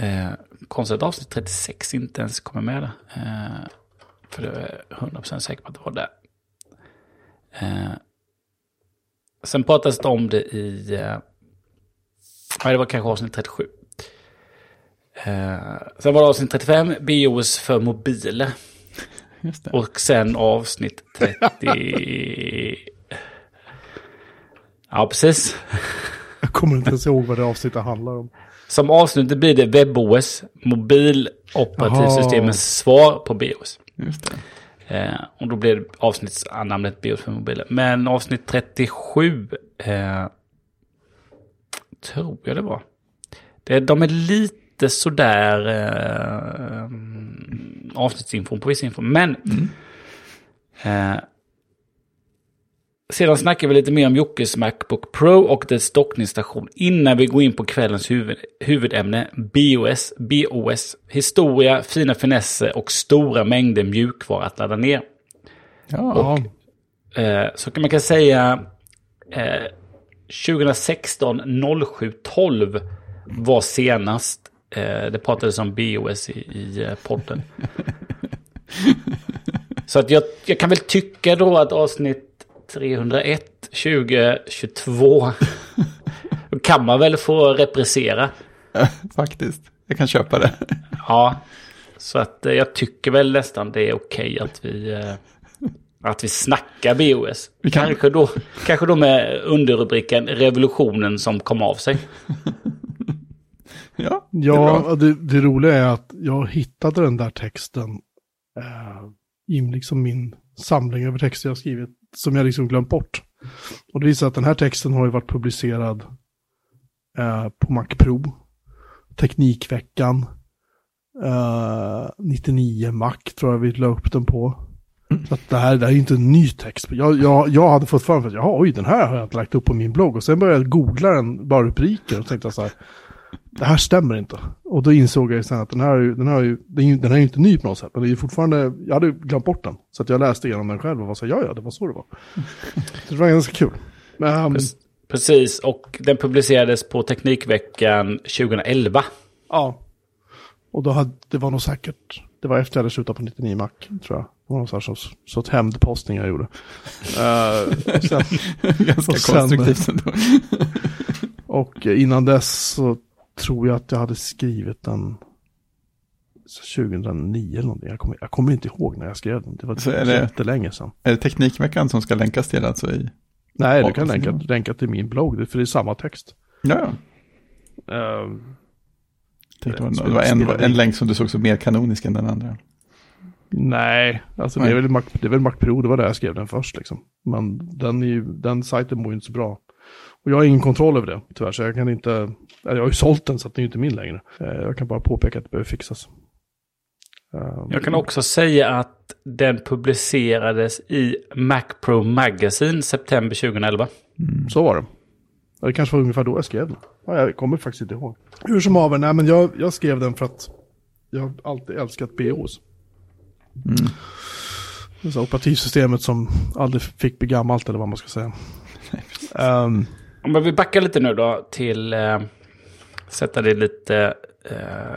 Eh, konstigt avsnitt 36 inte ens kommer med där. För det är jag 100% säker på att det var där. Eh, sen pratades det om det i... Eh, det var kanske avsnitt 37. Eh, sen var det avsnitt 35, BIOS för det. Och sen avsnitt 30... ja, precis. Jag kommer inte ens ihåg vad det avsnittet handlar om. Som avsnitt blir det WebOS, mobiloperativsystemens svar på BIOS. Just det. Eh, och då blir avsnittsnamnet BIOS för mobiler. Men avsnitt 37 eh, tror jag det var. Det, de är lite sådär eh, avsnittsinfon på viss info. Men eh, sedan snackar vi lite mer om Jockes Macbook Pro och dess dockningsstation innan vi går in på kvällens huvud, huvudämne BOS, BOS, historia, fina finesser och stora mängder mjukvara att ladda ner. Ja, Ja, Eh, så kan man kan säga eh, 2016 07 12 var senast. Eh, det pratades om BOS i, i eh, podden. så att jag, jag kan väl tycka då att avsnitt 301 2022 då kan man väl få repressera. faktiskt. Jag kan köpa det. Ja, så att eh, jag tycker väl nästan det är okej att vi eh, att vi snackar BOS. Vi kan- Kanske, då, kanske då med underrubriken revolutionen som kom av sig. Ja, det ja det, det roliga är att jag hittade den där texten eh, i liksom min samling över texter jag skrivit som jag liksom glömt bort. Och det visar att den här texten har ju varit publicerad eh, på Mac Pro, Teknikveckan, eh, 99 Mac tror jag vi la upp den på. Så att det här, det här är inte en ny text. Jag, jag, jag hade fått för mig att jaha, oj, den här har jag inte lagt upp på min blogg. Och sen började jag googla den, bara rubriker, och tänkte så här, det här stämmer inte. Och då insåg jag ju sen att den här, är ju- den här, den är ju den här är ju inte ny på något sätt. Men det är ju fortfarande, jag hade glömt bort den. Så att jag läste igenom den själv och var så här, ja, ja, det var så det var. Så det var ganska kul. Men, um, Precis, och den publicerades på Teknikveckan 2011. ja. Och då hade, det var nog säkert, det var efter jag hade slutat på 99 Mac, tror jag. Det var någon här sorts, sorts hämndpostning jag gjorde. Uh, sen, Ganska konstruktivt ändå. Och innan dess så tror jag att jag hade skrivit den 2009 eller någonting. Jag kommer, jag kommer inte ihåg när jag skrev den. Det var Så är det- jättelänge sedan. Är det Teknikveckan som ska länkas till alltså i? Nej, du kan länka, det länka till min blogg, det- för det är samma text. Ja, ja. Tänkte det var, det var en, en länk som du såg som mer kanonisk än den andra. nej, alltså Det, Nej. är väl Mac, det är väl Mac Pro, det var där jag skrev den först liksom. Men den, är ju, den sajten mår ju inte så bra. Och jag har ingen kontroll över det, tyvärr, så jag kan inte, eller jag har ju sålt den så att den är inte min längre. Eh, Jag kan bara påpeka att det behöver fixas. Ehm, Jag kan också säga att den publicerades i Mac Pro Magazine september 2011. Så var det. Det kanske var ungefär då jag skrev den. Ja, jag kommer faktiskt inte ihåg. Hur som haver, nej men jag, jag skrev den för att jag har alltid älskat BOS. Mm. Det är så operativsystemet som aldrig fick bli gammalt eller vad man ska säga. Ehm, Om vi backar lite nu då till eh, sätta det lite... Eh,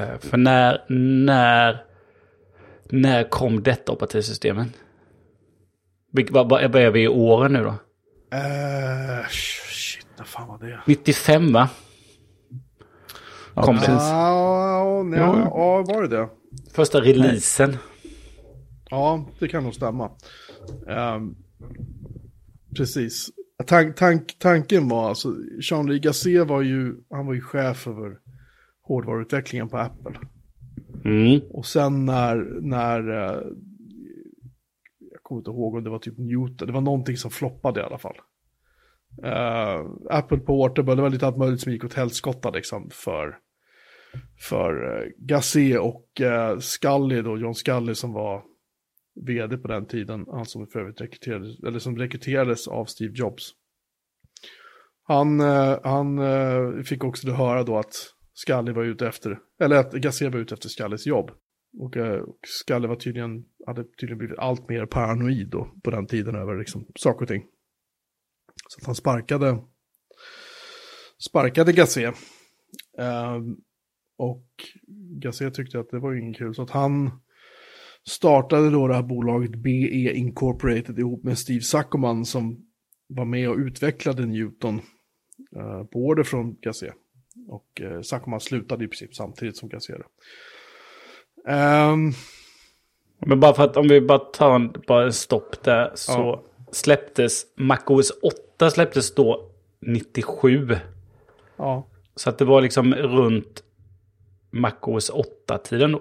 eh, för när, när, när kom detta operativsystemet? Vil- Vad är vi i åren nu då? eh, shit, vad fan var det? 95 va? Ja, Kom det. precis. Ja, nej, ja, var det det? Första releasen. Ja, det kan nog stämma. Ehm, precis. Tank, tank, tanken var alltså, Jean-Louis Gasset var ju, han var ju chef över hårdvaruutvecklingen på Apple. Mm. Och sen när, när eh, jag kommer inte ihåg om det var typ Newton, det var någonting som floppade i alla fall. Eh, Apple på Waterbury, det var lite allt möjligt som gick åt helskotta liksom för, för uh, Gasset och uh, Scully då, John Scully som var vd på den tiden, han som för övrigt rekryterades, eller som rekryterades av Steve Jobs. Han, eh, han eh, fick också då höra då att Scully var ute efter, eller att Gasset var ute efter Scullys jobb. Och, eh, och Scully var tydligen, hade tydligen blivit allt mer paranoid då på den tiden över liksom saker och ting. Så att han sparkade, sparkade Gasset. Um, och Gasset tyckte att det var ingen kul. Så att han startade då det här bolaget BE Incorporated ihop med Steve Saccoman som var med och utvecklade Newton uh, på order från Gasset. Och uh, Saccoman slutade i princip samtidigt som Gasset. Um, Men bara för att om vi bara tar en, bara stopp där så ja. släpptes MacOS 8 släpptes då 97. Ja. Så att det var liksom runt MacOS 8-tiden.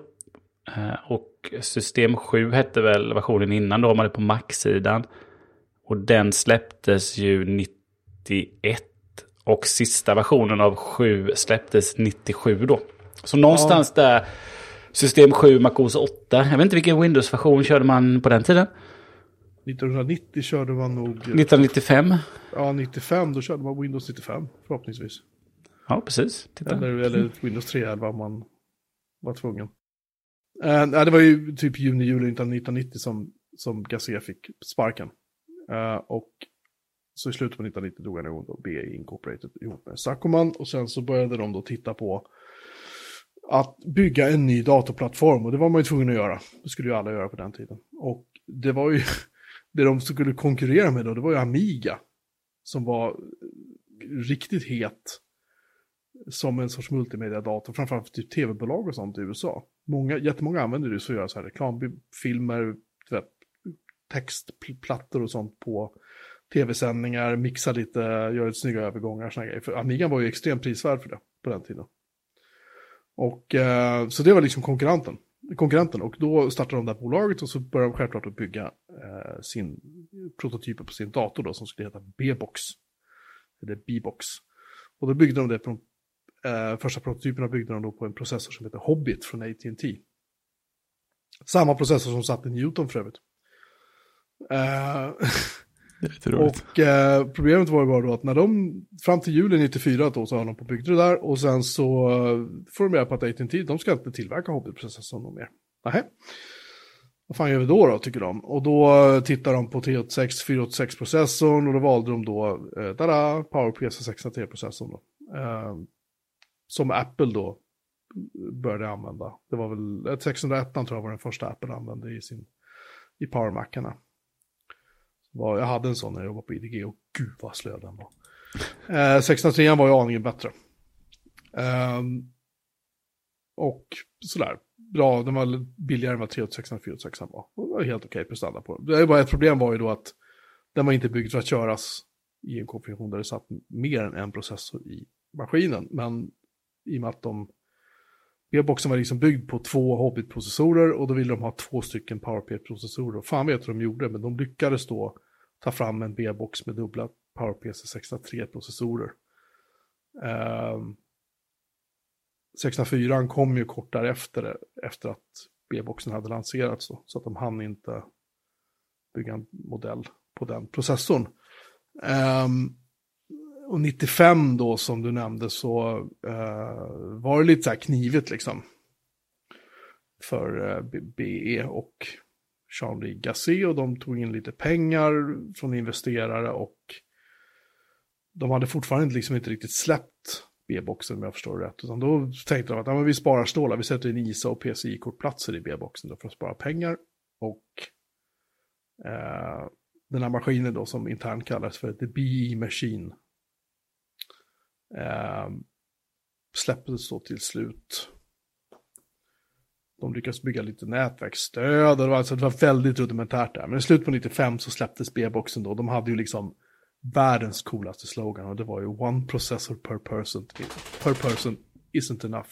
Och System 7 hette väl versionen innan då, man är på Mac-sidan. Och den släpptes ju 91. Och sista versionen av 7 släpptes 97 då. Så någonstans ja. där System 7, MacOS 8. Jag vet inte vilken Windows-version körde man på den tiden. 1990 körde man nog... 1995? Ja, 95 då körde man Windows 95 förhoppningsvis. Ja, precis. Titta. Eller, eller Windows 3.11 om man var tvungen. Uh, det var ju typ juni-juli 1990 som, som Garcia fick sparken. Uh, och så i slutet på 1990 drog han igång då, BI Incorporated ihop med Sakoman Och sen så började de då titta på att bygga en ny datorplattform. Och det var man ju tvungen att göra. Det skulle ju alla göra på den tiden. Och det var ju, det de skulle konkurrera med då, det var ju Amiga. Som var riktigt het som en sorts multimediadator, framförallt framförallt typ tv-bolag och sånt i USA. Många, jättemånga använder det för att göra så här reklamfilmer, vet, textplattor och sånt på tv-sändningar, mixa lite, göra lite snygga övergångar och grejer. För Amiga var ju extremt prisvärd för det på den tiden. Och eh, så det var liksom konkurrenten, konkurrenten. Och då startade de det här bolaget och så började de självklart att bygga eh, sin prototyper på sin dator då som skulle heta B-box. Eller B-box. Och då byggde de det på eh, första prototyperna byggde de då på en processor som heter Hobbit från AT&T. Samma processor som satt i Newton för övrigt. Eh, och eh, problemet var ju bara då att när de, fram till juli 94 då så har de på byggde det där och sen så uh, får de reda på att AT&T de ska inte tillverka Hobbit-processorn mer. Nähä. Vad fan gör vi då då, tycker de? Och då uh, tittar de på 386, 486-processorn och då valde de då, uh, tada, PowerPC 603-processorn då. Uh, som Apple då började använda. Det var väl, eh, 601 tror jag var den första Apple använde i sin, i PowerMacarna. Jag hade en sån när jag jobbade på IDG och gud vad slö den var. Eh, 603 var ju aningen bättre. Eh, och sådär, bra, den var billigare än vad 386 och 486 var. Det var helt okej okay prestanda på den. Det var ett problem var ju då att den var inte byggd för att köras i en konfiguration där det satt mer än en processor i maskinen. Men i och med att de B-boxen var liksom byggd på två Hobbit-processorer och då ville de ha två stycken PowerPC-processorer. Fan vet hur de gjorde, men de lyckades då ta fram en B-box med dubbla PowerPC 603-processorer. Eh, 604 kom ju kort därefter, efter att B-boxen hade lanserats, då, så att de hann inte bygga en modell på den processorn. Um, och 95 då som du nämnde så uh, var det lite så här knivigt liksom. För eh, uh, BE och Jean-Louis Gasset och de tog in lite pengar från investerare och de hade fortfarande liksom inte riktigt släppt B-boxen om jag förstår det rätt. Utan då tänkte de att ja, men vi sparar stålar, vi sätter in ISA och PCI-kortplatser i B-boxen för att spara pengar. Och eh, den här maskinen då som internt kallas för The BE Machine eh, släpptes då till slut de lyckades bygga lite nätverksstöd och det var, alltså, det var väldigt rudimentärt där. Men i slutet på 95 så släpptes B-boxen då. De hade ju liksom världens coolaste slogan och det var ju one processor per person, per person isn't enough.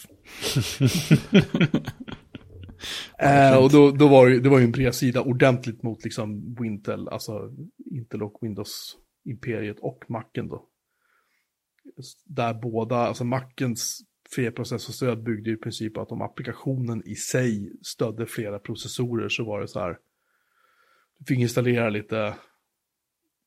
eh, och då, då var det, det var ju en bredsida ordentligt mot liksom Wintel, alltså Intel och Windows-imperiet och Macen då. Där båda, alltså Macens flerprocessorstöd byggde i princip att om applikationen i sig stödde flera processorer så var det så här, du fick installera lite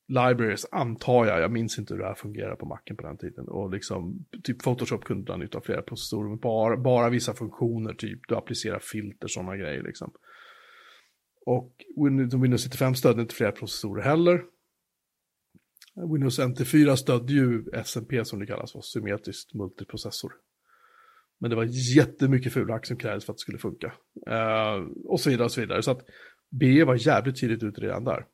libraries, antar jag, jag minns inte hur det här fungerade på Macen på den tiden. Och liksom, typ Photoshop kunde dra nytta av flera processorer, men bara, bara vissa funktioner, typ du applicerar filter, sådana grejer liksom. Och Windows 95 stödde inte flera processorer heller. Windows NT4 stödde ju SMP som det kallas för, symmetriskt multiprocessor. Men det var jättemycket fulhack som krävdes för att det skulle funka. Uh, och så vidare och så vidare. Så att BE var jävligt tidigt ute redan där.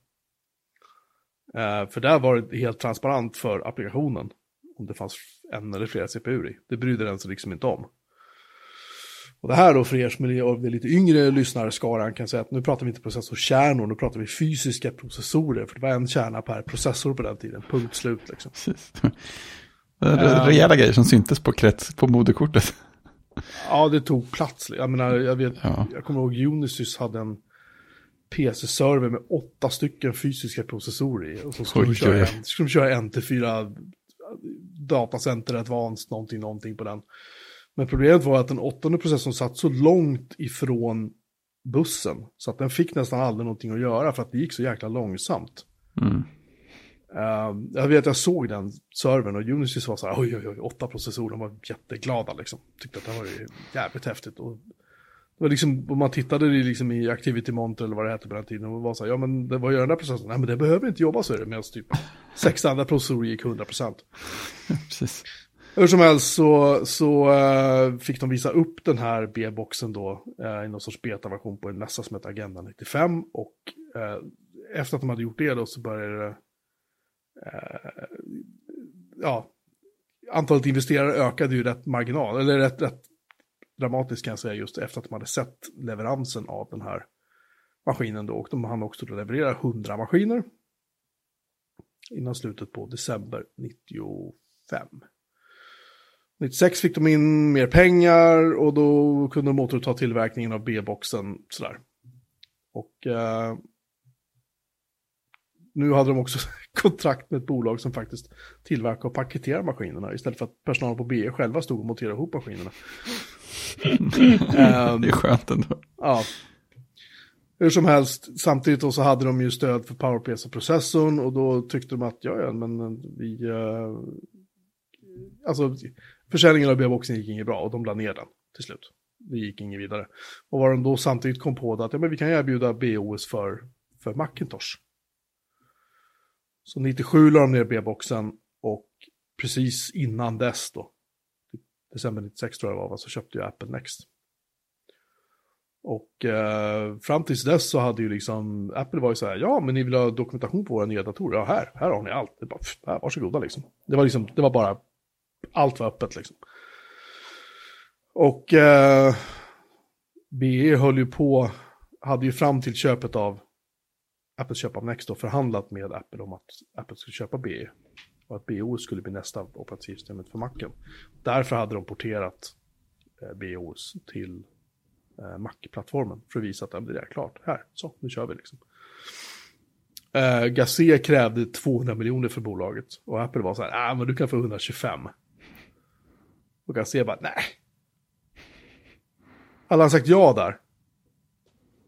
Uh, för där var det helt transparent för applikationen. Om det fanns en eller flera CPU i. Det brydde den sig liksom inte om. Och det här då för er som är lite yngre lyssnarskaran kan säga att nu pratar vi inte processorkärnor, nu pratar vi fysiska processorer. För det var en kärna per processor på den tiden, punkt slut liksom. Rejäla um, grejer som syntes på, krets, på moderkortet. Ja, det tog plats. Jag menar, jag vet, ja. jag kommer ihåg Unisys hade en PC-server med åtta stycken fysiska processorer i. Och så skulle, de, köra en, skulle de köra en till fyra datacenter advanced någonting, någonting på den. Men problemet var att den åttonde processorn satt så långt ifrån bussen. Så att den fick nästan aldrig någonting att göra för att det gick så jäkla långsamt. Mm. Uh, jag vet, jag såg den servern och Unisys var så här, oj, oj, oj, åtta processorer, de var jätteglada liksom. Tyckte att det var jävligt häftigt. Och det var liksom, om man tittade liksom i Activity Monitor eller vad det hette på den tiden, och var så här, ja men det, vad gör den där processorn? Nej men det behöver inte jobba så är det, medan typ sex andra processorer gick 100%. Precis. Hur som helst så, så uh, fick de visa upp den här B-boxen då uh, i någon sorts betaversion på en mässa som heter Agenda 95 och uh, efter att de hade gjort det då så började det ja, antalet investerare ökade ju rätt marginal, eller rätt, rätt dramatiskt kan jag säga just efter att de hade sett leveransen av den här maskinen då. Och de hann också leverera 100 maskiner innan slutet på december 95. 96 fick de in mer pengar och då kunde de återuppta tillverkningen av B-boxen sådär. Och eh, nu hade de också kontrakt med ett bolag som faktiskt tillverkar och paketerar maskinerna istället för att personalen på BE själva stod och monterade ihop maskinerna. um, det är skönt ändå. Ja. Hur som helst, samtidigt så hade de ju stöd för PowerPC-processorn och då tyckte de att ja, ja, men vi... Uh, alltså, försäljningen av B-boxen gick inget bra och de la ner den till slut. Det gick inget vidare. Och vad de då samtidigt kom på att ja, men vi kan erbjuda BOS för, för Macintosh. Så 97 la de ner B-boxen och precis innan dess då, december 96 tror jag det var, så köpte jag Apple Next. Och eh, fram tills dess så hade ju liksom, Apple var ju så här, ja men ni vill ha dokumentation på våra nya datorer, ja här, här har ni allt, det bara, pff, här, varsågoda liksom. Det var liksom, det var bara, allt var öppet liksom. Och eh, BE höll ju på, hade ju fram till köpet av Apples köp av Next då förhandlat med Apple om att Apple skulle köpa BE. Och att BOS skulle bli nästa operativsystemet för Macen. Därför hade de porterat eh, BOS till eh, Mac-plattformen för att visa att det är klart. Här, så, nu kör vi liksom. Eh, Gazé krävde 200 miljoner för bolaget och Apple var så här, ah, men du kan få 125. Och Gazé bara, nej. Hade han sagt ja där,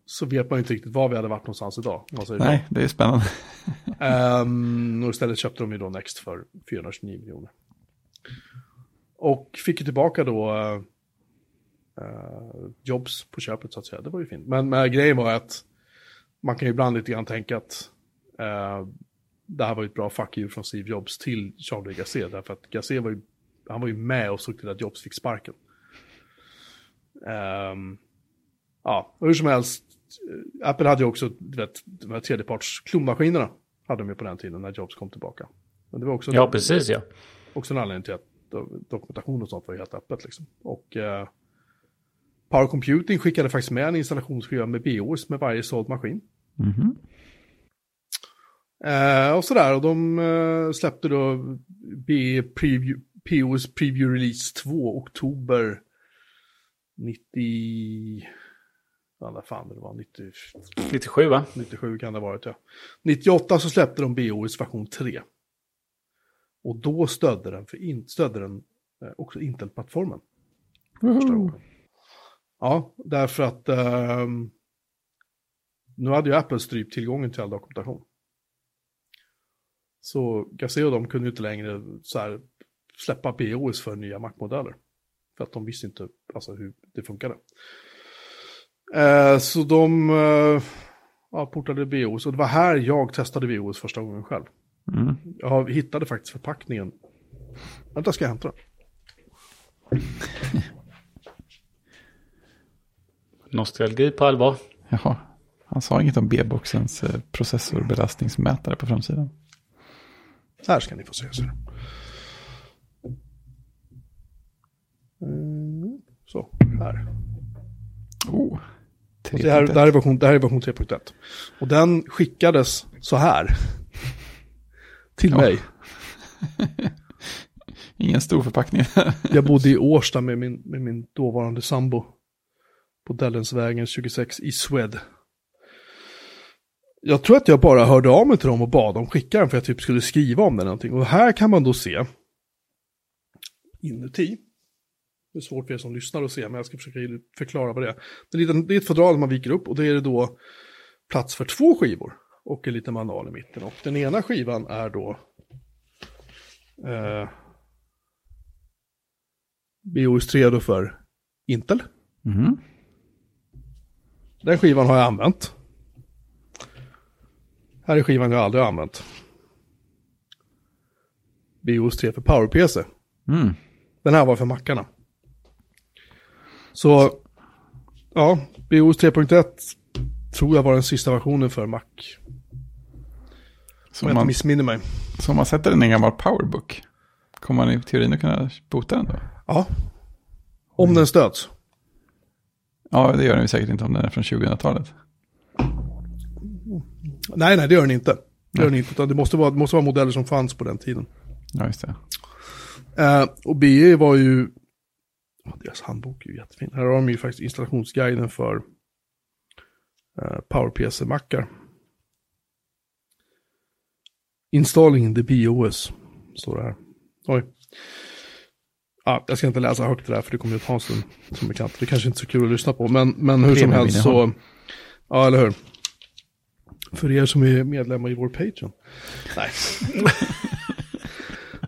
så vet man inte riktigt var vi hade varit någonstans idag. Nej, det är spännande. um, och istället köpte de ju då Next för 429 miljoner. Och fick ju tillbaka då uh, Jobs på köpet så att säga. Det var ju fint. Men, men grejen var att man kan ju ibland lite grann tänka att uh, det här var ju ett bra fuck you från Steve Jobs till Charlie Gassé. Därför att Gassé var ju, han var ju med och såg till att Jobs fick sparken. Um, ja, hur som helst, Eh, Apple hade ju också, du vet, de här tredjeparts klonmaskinerna hade de ju på den tiden när Jobs kom tillbaka. Men det var också ja, precis ja. Också en anledning till att dokumentation och sånt var helt öppet liksom. Och eh, Power Computing skickade faktiskt med en installationsskiva med BOS med varje såld maskin. Mm -hmm. Eh, och sådär, och de eh, släppte då BE Preview, POS Preview Release 2, oktober 90... Ja, när fan det var, 90, 97 va? 97 kan det ha varit ja. 98 så släppte de BOS version 3. Och då stödde den, för in, stödde den eh, också Intel-plattformen. Ja, därför att ehm, nu hade ju Apple strypt tillgången till all dokumentation. Så Gazé och de kunde ju inte längre så här, släppa BOS för nya Mac-modeller. För att de visste inte alltså, hur det funkade. Eh, så de eh, ja, portade BOS och det var här jag testade BOS första gången själv. Mm. Jag hittade faktiskt förpackningen. Vänta, ska jag hämta den? Nostalgi på allvar. Jaha, han sa inget om B-boxens eh, processorbelastningsmätare på framsidan. Här ska ni få se. Så, mm, så här. Oh, Och det, här, det, här är version, det här är version 3.1. Och den skickades så här. Till Ja. mig. Ingen stor förpackning. Jag bodde i Årsta med min, med min dåvarande sambo. På Dellensvägen 26 i Swed. Jag tror att jag bara hörde av mig till dem och bad dem skicka den för jag typ skulle skriva om den någonting. Och här kan man då se inuti. Det är svårt för er som lyssnar att se, men jag ska försöka förklara vad det är. Det är, en liten, det är ett fodral man viker upp och det är det då plats för två skivor och en liten manual i mitten. Och den ena skivan är då eh, BOS 3 då för Intel. Mhm. Den skivan har jag använt. Här är skivan jag aldrig har använt. BOS 3 för PowerPC. Mm. Den här var för mackarna. Så, ja, BOS 3.1 tror jag var den sista versionen för Mac. Så Om om jag inte man, missminner mig. så om man sätter den i en gammal powerbook, kommer man i teorin att kunna bota den då? Ja. Om den stöds. Ja, det gör den säkert inte om den är från 2000-talet. Nej, nej, det gör den inte. Det gör den inte, det måste vara, det måste vara modeller som fanns på den tiden. Ja, just det. Eh, och BE var ju, deras handbok är ju jättefin. Här har de ju faktiskt installationsguiden för eh, PowerPC-mackar. Installing the BOS, står det här. Oj. Ja, jag ska inte läsa högt det där för det kommer ju ta en stund, som bekant. Det kanske inte är så kul att lyssna på, men, men hur som helst så, ja eller hur. För er som är medlemmar i vår Patreon. Nej.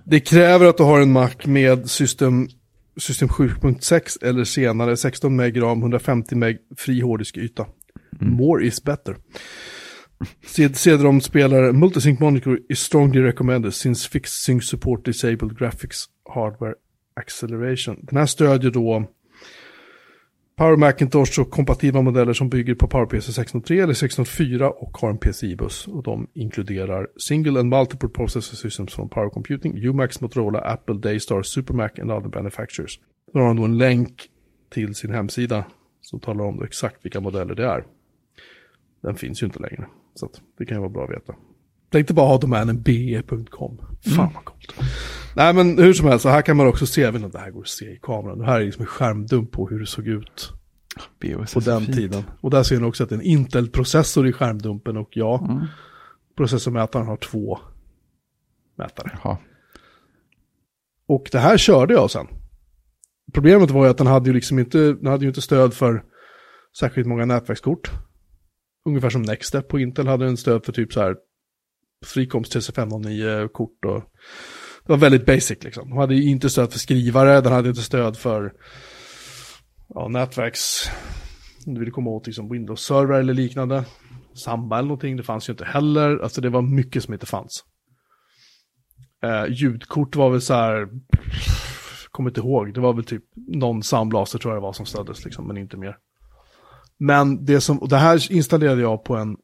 Det kräver att du har en Mac med system, system 7.6 eller senare, 16 meg ram, 150 meg fri hårddiskyta. More is better. Sed- CD-ROM spelar Multisync Monitor is strongly recommended since fixed sync support disabled graphics hardware acceleration. Den här stödjer då Power Macintosh och kompatibla modeller som bygger på PowerPC 603 eller 604 och har en PCI-buss. Och de inkluderar Single and Multiple Processor Systems från Power Computing, Umax, Motorola, Apple, Daystar, Supermac and other manufacturers. Då har de då en länk till sin hemsida som talar om exakt vilka modeller det är. Den finns ju inte längre, så att det kan ju vara bra att veta. Tänkte bara ha domänen be.com. Fan vad coolt. Nej men hur som helst, så här kan man också se, jag vet inte om det här går att se i kameran. Det här är liksom en skärmdump på hur det såg ut BOS på den fint. tiden. Och där ser ni också att det är en Intel-processor i skärmdumpen och ja, Mm. processormätaren har två mätare. Jaha. Och det här körde jag sen. Problemet var ju att den hade ju liksom inte, den hade ju inte stöd för särskilt många nätverkskort. Ungefär som Nextstep på Intel hade en stöd för typ så här frikomst 3509-kort och det var väldigt basic liksom. De hade ju inte stöd för skrivare, den hade inte stöd för ja, nätverks, om du vill komma åt liksom Windows-server eller liknande. Samba eller någonting, det fanns ju inte heller. Alltså det var mycket som inte fanns. Eh, ljudkort var väl så här, kommer inte ihåg, det var väl typ någon Soundblaster tror jag det var som stöddes liksom, men inte mer. Men det som, och det här installerade jag på en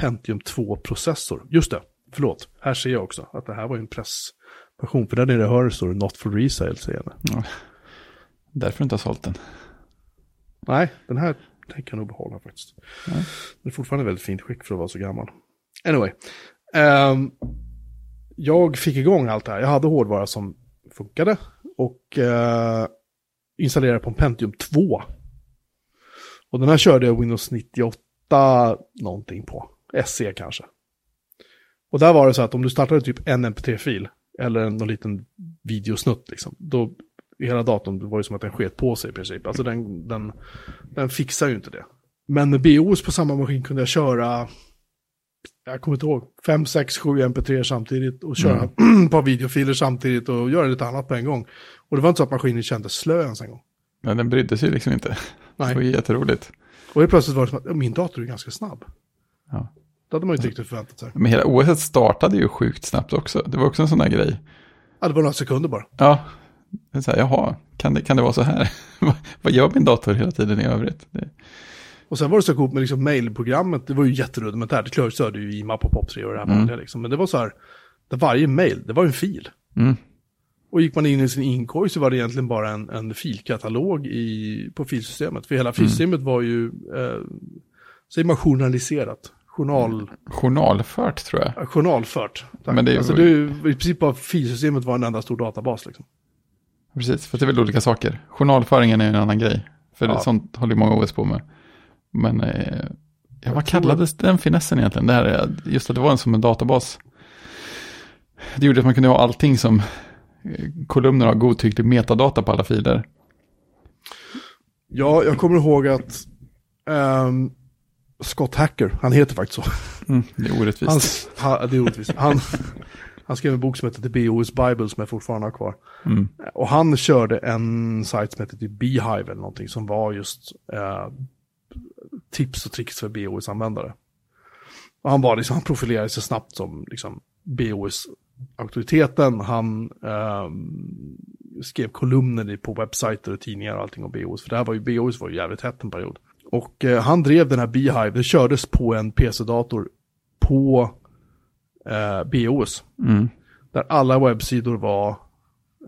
Pentium 2-processor. Just det, förlåt. Här ser jag också att det här var ju en pressversion. För där nere hör det står det Not for Resale, säger det. Därför du inte har sålt den. Nej, den här tänker jag nog behålla faktiskt. Ja. Den är fortfarande väldigt fint skick för att vara så gammal. Anyway. ehm, jag fick igång allt det här. Jag hade hårdvara som funkade och eh, installerade på en Pentium 2. Och den här körde jag Windows 98 någonting på. SE kanske. Och där var det så att om du startade typ en MP3-fil eller en någon liten videosnutt liksom, då hela datorn var ju som att den sket på sig i princip. Alltså den, den, den fixar ju inte det. Men med BOS på samma maskin kunde jag köra, jag kommer inte ihåg, 5, 6, 7 MP3 samtidigt och köra ett par videofiler samtidigt och göra lite annat på en gång. Och det var inte så att maskinen kändes slö ens en gång. Men den brydde sig liksom inte. Nej. Det var jätteroligt. Och helt plötsligt var det som att min dator är ganska snabb. Ja. Det hade man ju inte riktigt förväntat sig. Men hela OS startade ju sjukt snabbt också. Det var också en sån där grej. Ja, det var några sekunder bara. Ja, det är så här, jaha, kan det, kan det vara så här? Vad- gör min dator hela tiden i övrigt? Det, Och sen var det så coolt med liksom mailprogrammet, det var ju jätterudimentärt. Det klart stödde ju IMAP och POP3 och det här vanliga liksom. Men det var så här, där varje mail, det var en fil. mm, Och gick man in i sin inkorg så var det egentligen bara en, en filkatalog i, på filsystemet. För hela filsystemet var ju, eh, säger man journaliserat, journal, journalfört tror jag. ja, journalfört. Tack. Men det är ju- alltså det är ju, i princip bara filsystemet var en enda stor databas liksom. Precis, för det är väl olika saker. Journalföringen är en annan grej. För Ja. det, sånt håller ju många OS på med. Men, eh, ja, vad kallades den finessen egentligen? Det här, är- just att det var en som en databas. Det gjorde att man kunde ha allting som eh, kolumner av godtycklig metadata på alla filer. Ja, jag kommer ihåg att ehm, Scott Hacker, han heter faktiskt så. Mm, det är orättvist. Hans, ha, det är orättvist. Han, han skrev en bok som heter The BOS Bible som jag fortfarande har kvar. Mm. Och han körde en sajt som hette typ Beehive eller någonting som var just eh, tips och tricks för BOS-användare. Och han var liksom, han profilerade sig snabbt som liksom BOS-auktoriteten. Han ehm, skrev kolumner på webbsajter och tidningar och allting om BOS. För det här var ju, BOS var ju jävligt hett en period. Och eh, han drev den här Beehive, det kördes på en PC-dator på eh, BOS. Mm. Där alla webbsidor var,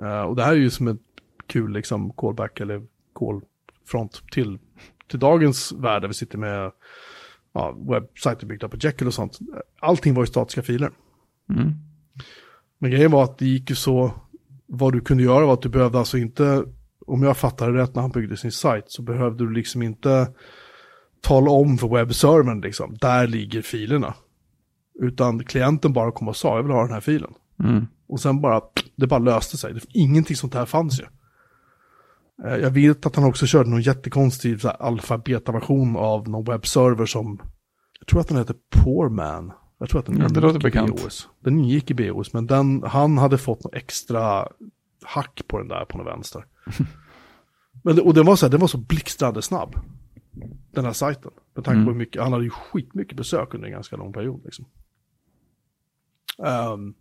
eh, och det här är ju som ett kul liksom callback eller callfront till, till dagens värld där vi sitter med ja, webbsajter byggda på Jekyll och sånt. Allting var ju statiska filer. Mm. Men grejen var att det gick ju så, vad du kunde göra var att du behövde alltså inte, om jag fattade rätt när han byggde sin sajt, så behövde du liksom inte tala om för webbservern liksom, där ligger filerna. Utan klienten bara kom och sa, jag vill ha den här filen. Mm. Och sen bara, det bara löste sig. Ingenting sånt här fanns ju. Eh, Jag vet att han också körde någon jättekonstig alfa-beta-version av någon webbserver som, jag tror att den heter Poorman. Jag tror att den Ja, det ingick låter i bekant. BOS. Den ingick i BOS, men den, han hade fått något extra hack på den där på den vänster. men det, och den var så här, den var så blixtrande snabb. Den här sajten. Med tanke på hur mycket, han hade ju skitmycket besök under en ganska lång period liksom. Ehm,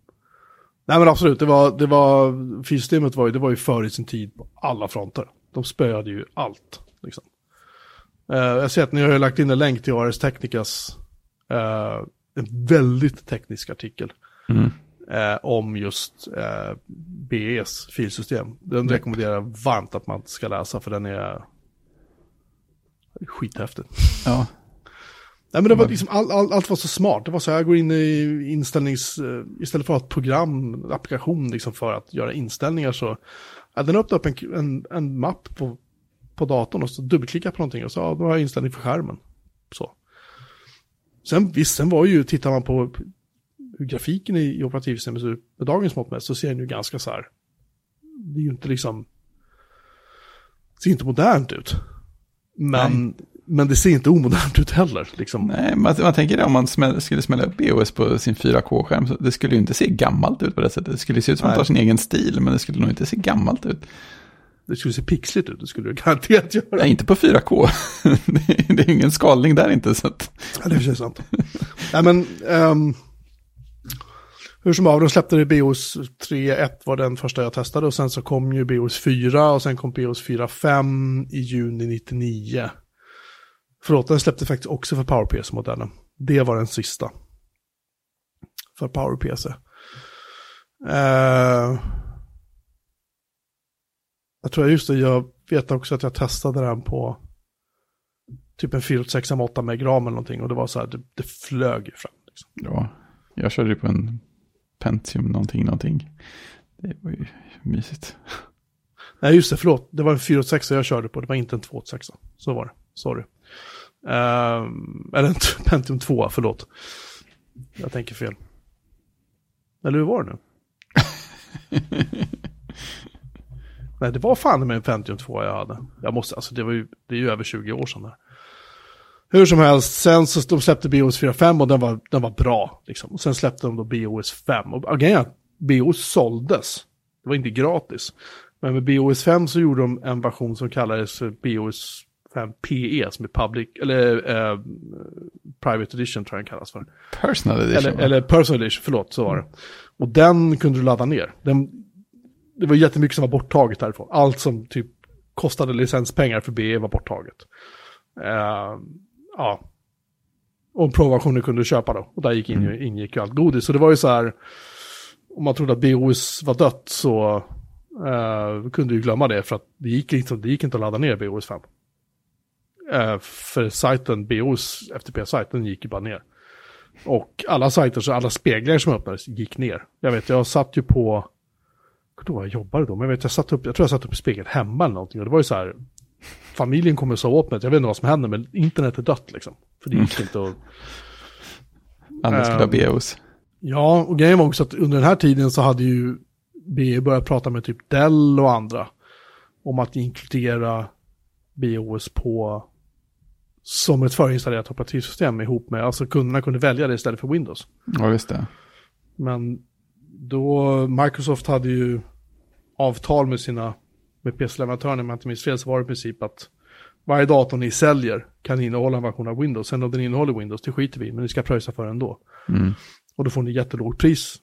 nej men absolut, det var, det var, filsystemet var ju, det var ju före sin tid på alla fronter. De spöade ju allt. Liksom. Eh, jag ser att ni har ju lagt in en länk till Ars Technicas, eh, en väldigt teknisk artikel. Mm. Eh, om just eh, BEs filsystem. Den rekommenderar jag varmt att man ska läsa för den är skithäftig. Ja, Nej men det var liksom, all, all, allt var så smart. Det var så här, jag går in i inställnings, eh, istället för att ha ett program, applikation liksom för att göra inställningar så, ja, den öppnade upp en, en, en mapp på, på datorn och så dubbelklickade på någonting och så, ja, då har jag inställning för skärmen. Så. Sen visst, sen var ju, tittar man på hur grafiken i, i operativsystemet ser ut med dagens mått mätt så ser den ju ganska så här, det är ju inte liksom, ser inte modernt ut. Men, men det ser inte omodernt ut heller. Liksom. nej, man, man tänker det om man smäll, skulle smälla upp BOS på sin 4K-skärm. Så det skulle ju inte se gammalt ut på det sättet. Det skulle se ut som att det har sin egen stil, men det skulle nog inte se gammalt ut. Det skulle se pixligt ut, det skulle det garanterat göra. Nej, inte på 4K. det, är, ingen skalning där inte. Så att, Ja, det är sant. Nej, men ehm, hur som av, de släppte det BOS 3.1 var den första jag testade och sen så kom ju BOS 4 och sen kom BOS 4.5 i juni 99. Förlåt, den släppte faktiskt också för PowerPC-modellen. Det var den sista. För PowerPC. Uh, eh, jag tror just det, jag vet också att jag testade den på typ en 486 8 meg ram eller någonting och det var så här, det, det flög ju fram. Liksom. Ja, jag körde ju på en Pentium någonting, någonting. Det var ju mysigt. Nej, just det, förlåt. Det var en 486 jag körde på, det var inte en 286. Så var det, sorry. Ehm, eller en Pentium 2, förlåt. Jag tänker fel. Eller hur var det nu? Nej, det var fan med en Pentium 2 jag hade. Jag måste, alltså det var ju, det är ju över 20 år sedan där. Hur som helst, sen så de släppte BOS 4.5 och den var, den var bra. Liksom. Och sen släppte de då BOS 5. Och grejen att BOS såldes. Det var inte gratis. Men med BOS 5 så gjorde de en version som kallades BOS 5 PE, som är public, eller eh, Private Edition tror jag den kallas för. Personal edition. Eller, eller Personal Edition, förlåt, så var det. Och den kunde du ladda ner. Den, det var jättemycket som var borttaget därifrån. Allt som typ kostade licenspengar för BE var borttaget. Eh, ja. Och en pro-version kunde du köpa då. Och där gick in, ingick ju allt godis. Så det var ju så här, om man trodde att BOS var dött så eh, kunde du glömma det. För att det gick, inte, det gick inte att ladda ner BOS 5. Eh, för sajten, BOS FTP-sajten gick ju bara ner. Och alla sajter, så alla speglar som öppnades gick ner. Jag vet, jag satt ju på, jag vad jag jobbade då, men jag vet, jag satt upp, jag tror jag satt upp i spegeln hemma eller någonting. Och det var ju så här, familjen kommer sova åt mig, jag vet inte vad som händer, men internet är dött liksom. För det gick inte att... Alla skulle ha ehm, BOS. Ja, och grejen var också att under den här tiden så hade ju BE börjat prata med typ Dell och andra om att inkludera BOS på som ett förinstallerat operativsystem ihop med, alltså kunderna kunde välja det istället för Windows. Ja, visst det. Men då, Microsoft hade ju avtal med sina, med PC-leverantörerna, om jag inte minns fel, så var det i princip att varje dator ni säljer kan innehålla en version av Windows. Sen om den innehåller Windows, det skiter vi i, men ni ska pröjsa för ändå. Mm. Och då får ni jättelågt pris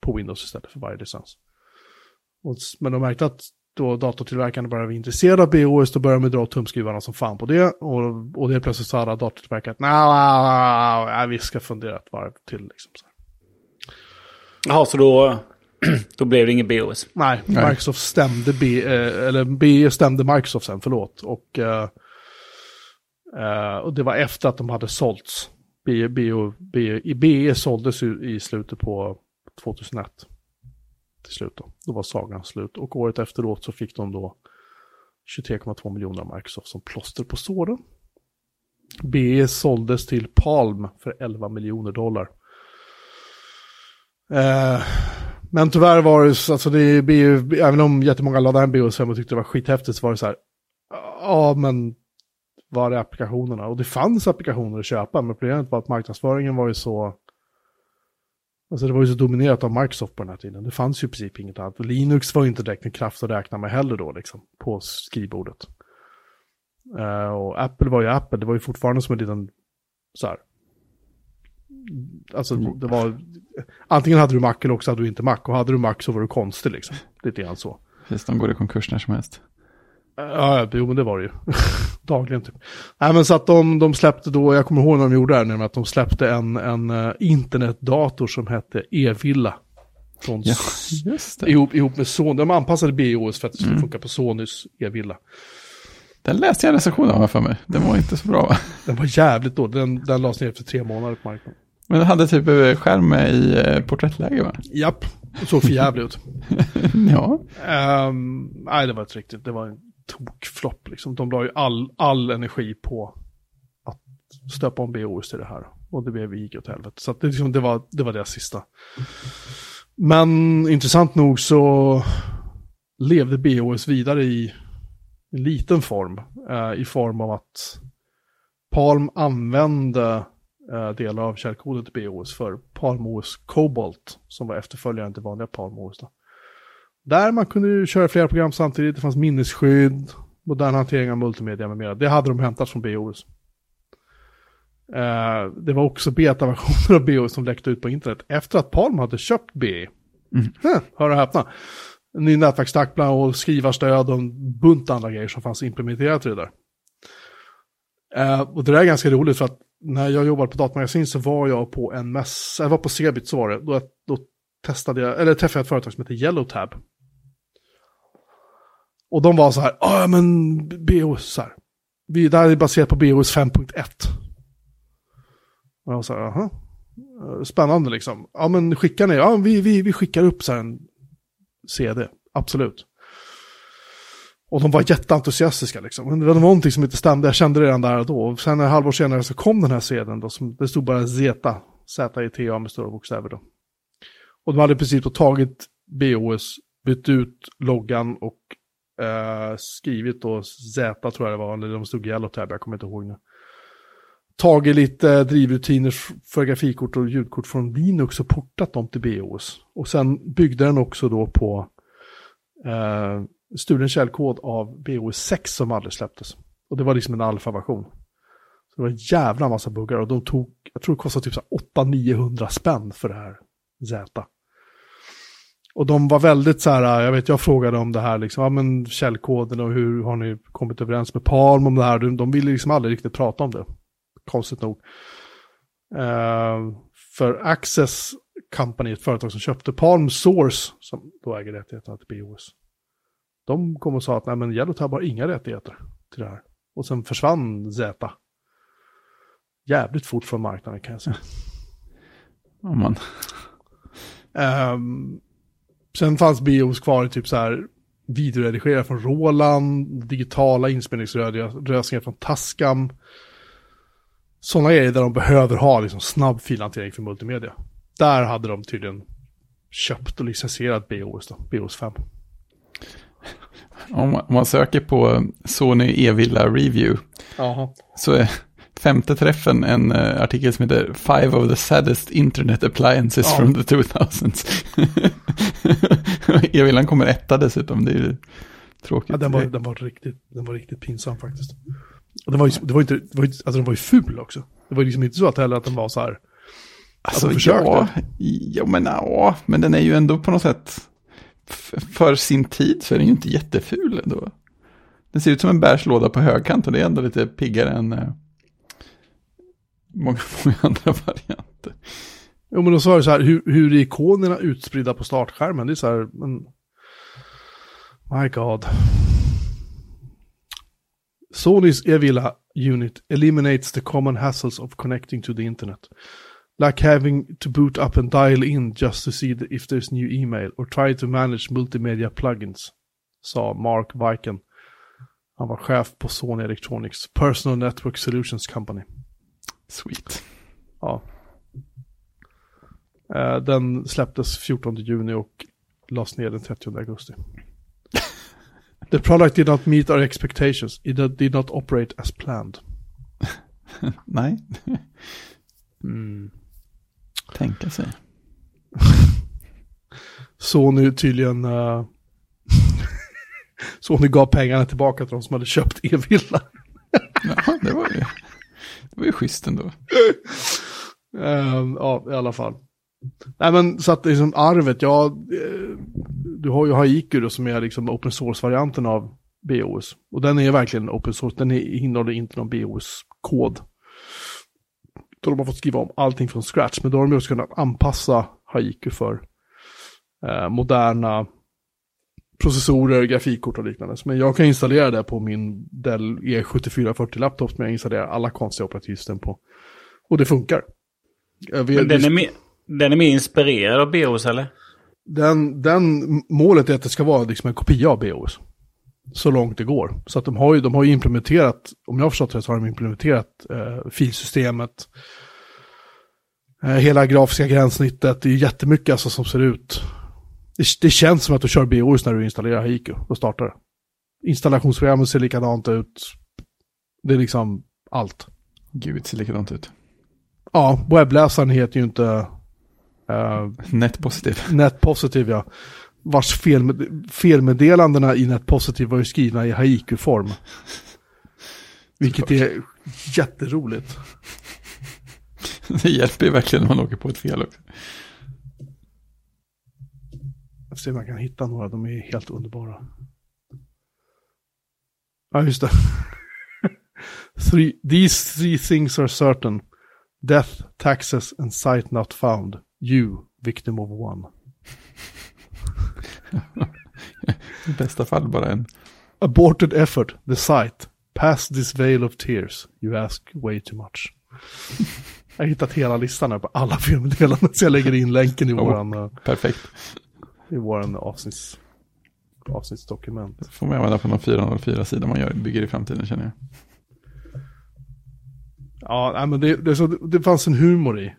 på Windows istället för varje licens. Och, men de märkte att då datortillverkarna började bli intresserade av BOS, då började de dra tumskruvarna som fan på det. Och, och det plötsligt så hade datortillverkare att nej, nej, vi ska fundera ett varv till. Liksom, så. Jaha, så då, då blev det ingen BOS. Nej, Nej. Microsoft stämde B, eh, eller BE stämde Microsoft sen, förlåt. Och, eh, eh, och det var efter att de hade sålts. BE, BE, BE, BE såldes ju i slutet på 2001. Till slut då. Då var sagan slut. Och året efteråt så fick de då 23,2 miljoner av Microsoft som plåster på såren. BE såldes till Palm för 11 miljoner dollar. Eh, men tyvärr var det, så- alltså det blir ju, även om jättemånga laddade hem BOS 5 och tyckte det var skithäftigt så var det så här, ja men var är applikationerna? Och det fanns applikationer att köpa, men problemet var att marknadsföringen var ju så, alltså det var ju så dominerat av Microsoft på den här tiden. Det fanns ju i princip inget annat. Och Linux var ju inte direkt en kraft att räkna med heller då, liksom, på skrivbordet. Uh, och Apple var ju Apple, det var ju fortfarande som en liten, så här, alltså det var, antingen hade du Mac eller också hade du inte Mac. Och hade du Mac så var du konstig liksom. Lite grann så. Precis, de går i konkurs när som helst. Ja, jo men det var det ju. Dagligen typ. Nej men så att de, de släppte då, jag kommer ihåg när de gjorde det här, nämligen att de släppte en, en eh, internetdator som hette E-villa. Från Ja, just det. ihop, ihop med Sony, de anpassade BOS för att det skulle funka på Sonys E-villa. Den läste jag en recension av för mig. Den var inte så bra va? Den var jävligt då, den, den lades ner efter tre månader på marknaden. Men den hade typ eh, skärm i eh, porträttläge va? Japp, det såg för jävligt ut. Ja. Ehm, nej, det var ett riktigt, det var en tokflopp liksom. De la ju all, all energi på att stöpa om BOS till det här. Och det blev gick åt helvete. Så det, liksom, det, var, det var deras sista. Men intressant nog så levde BOS vidare i en liten form. eh, I form av att Palm använde eh, delar av källkoden till BOS för Palm OS Cobalt, som var efterföljaren till vanliga Palm OS. Då. Där man kunde köra flera program samtidigt, det fanns minnesskydd, modern hantering av multimedia med mera. Det hade de hämtat från BOS. Eh, det var också betaversioner av BOS som läckte ut på internet efter att Palm hade köpt BE. Mm. Hör och häpna. Ny nätverksstack och skrivarstöd och en bunt andra grejer som fanns implementerat i det där. Eh, och det där är ganska roligt för att när jag jobbade på datamagasin så var jag på en mässa, jag var på Cebit så var det, då, då testade jag, eller träffade jag ett företag som heter Yellowtab. Och de var så här, ah, ja men BOS så här. Vi, det här är baserat på BOS 5.1. Och jag var så här, jaha. Spännande liksom. Ja men skicka ner, ja vi, vi, vi skickar upp så här en CD, absolut. Och de var jätteentusiastiska liksom. Men det var någonting som inte stämde, jag kände det redan där och då. Och sen ett halvår senare så kom den här sedeln då, som, det stod bara Zeta, Z-E-T-A med stora bokstäver då. Och de hade precis då tagit BOS, bytt ut loggan och eh, skrivit då Z tror jag det var, eller de stod Yellow Tab, jag kommer inte ihåg nu. Tagit lite drivrutiner för grafikkort och ljudkort från Linux och portat dem till BOS. Och sen byggde den också då på eh, stulen källkod av BOS 6 som aldrig släpptes. Och det var liksom en alfa-version. Så det var en jävla massa buggar och de tog, jag tror det kostade typ 800-900 spänn för det här Z. Och de var väldigt så här, jag vet jag frågade om det här liksom, ja men källkoden och hur har ni kommit överens med Palm om det här? De, de ville liksom aldrig riktigt prata om det. Konstigt nog. Uh, för Access Company, ett företag som köpte Palm Source, som då äger rättigheterna till BOS. De kom och sa att nej men Yellowtab har inga rättigheter till det här. Och sen försvann Z. Jävligt fort från marknaden kan jag säga. Ja, man. Um, sen fanns BIOS kvar i typ så här videoredigerare från Roland, digitala inspelningslösningar från Tascam. Sådana grejer där de behöver ha liksom snabb filhantering för multimedia. Där hade de tydligen köpt och licensierat BOS då, BOS 5. Om man, söker på Sony E-villa Review Jaha. så är femte träffen en uh, artikel som heter Five of the saddest internet appliances Ja. from the 2000s. E-villan kommer etta dessutom, det är ju tråkigt. Ja, den, var, den, var riktigt, den var riktigt pinsam faktiskt. Och den var ju, det var inte, det var ju, alltså den var ju ful också. Det var ju liksom inte så att heller att den var så här. Alltså, försökte. ja, ja, men ja, men den är ju ändå på något sätt, för sin tid så är den ju inte jätteful ändå. Den ser ut som en bärslåda på högkant och det är ändå lite piggare än eh, många, många andra varianter. Jo men då sa det så här, hur, hur är ikonerna utspridda på startskärmen? Det är så här, men... My God. Sonys Evila unit eliminates the common hassles of connecting to the internet. Like having to boot up and dial in just to see if there's new email or try to manage multimedia plugins. Sa Mark Viken. Han var chef på Sony Electronics Personal Network Solutions Company. Sweet. Ja. Eh, Den släpptes 14 juni och lades ner den 30 augusti. The product did not meet our expectations. It did not operate as planned. Nej, Mm. Tänka sig. Sony tydligen... Uh, Sony gav pengarna tillbaka till de som hade köpt e-villa. Jaha, det var ju, det var ju schysst ändå. Eh, ja, i alla fall. Nej men så att liksom arvet, ja, eh, du har ju Haiku då som är liksom open source-varianten av BOS. Och den är verkligen open source, den innehåller inte någon BOS-kod. Så de har fått skriva om allting från scratch, men då har de också kunnat anpassa Haiku för eh, moderna processorer, grafikkort och liknande. Men jag kan installera det på min Dell E E7440-laptop som jag installerar alla konstiga operativsystem på. Och det funkar. Men den är, mer, den är mer inspirerad av BOS eller? den, den målet är att det ska vara liksom en kopia av BOS. Så långt det går. Så att de har ju, de har ju implementerat, om jag har förstått det så har de implementerat eh, filsystemet. Eh, hela grafiska gränssnittet, det är ju jättemycket alltså som ser ut. Det, det känns som att du kör BOS när du installerar Haiku och startar det. Installationsprogrammet ser likadant ut. Det är liksom allt. Gud, det ser likadant ut. Ja, webbläsaren heter ju inte eh, Netpositiv. NetPositive, ja. Vars fel, felmeddelandena i NetPositive var ju skrivna i haiku-form. Vilket är jätteroligt. Det hjälper ju verkligen när man åker på ett fel också. Jag får se om jag kan hitta några, de är helt underbara. Ja, just det. three, these three things are certain. Death, taxes and sight not found. You, victim of one. I bästa fall bara en. Aborted effort, the sight. Past this veil of tears. You ask way too much. Jag har hittat hela listan här på alla filmdelarna så jag lägger in länken i Oh. våran, eh, Perfekt. i våran avsnitts, avsnittsdokument. Det får man använda på någon 404-sida man gör, bygger i framtiden känner jag. Ja, men det, det, så, det fanns en humor i,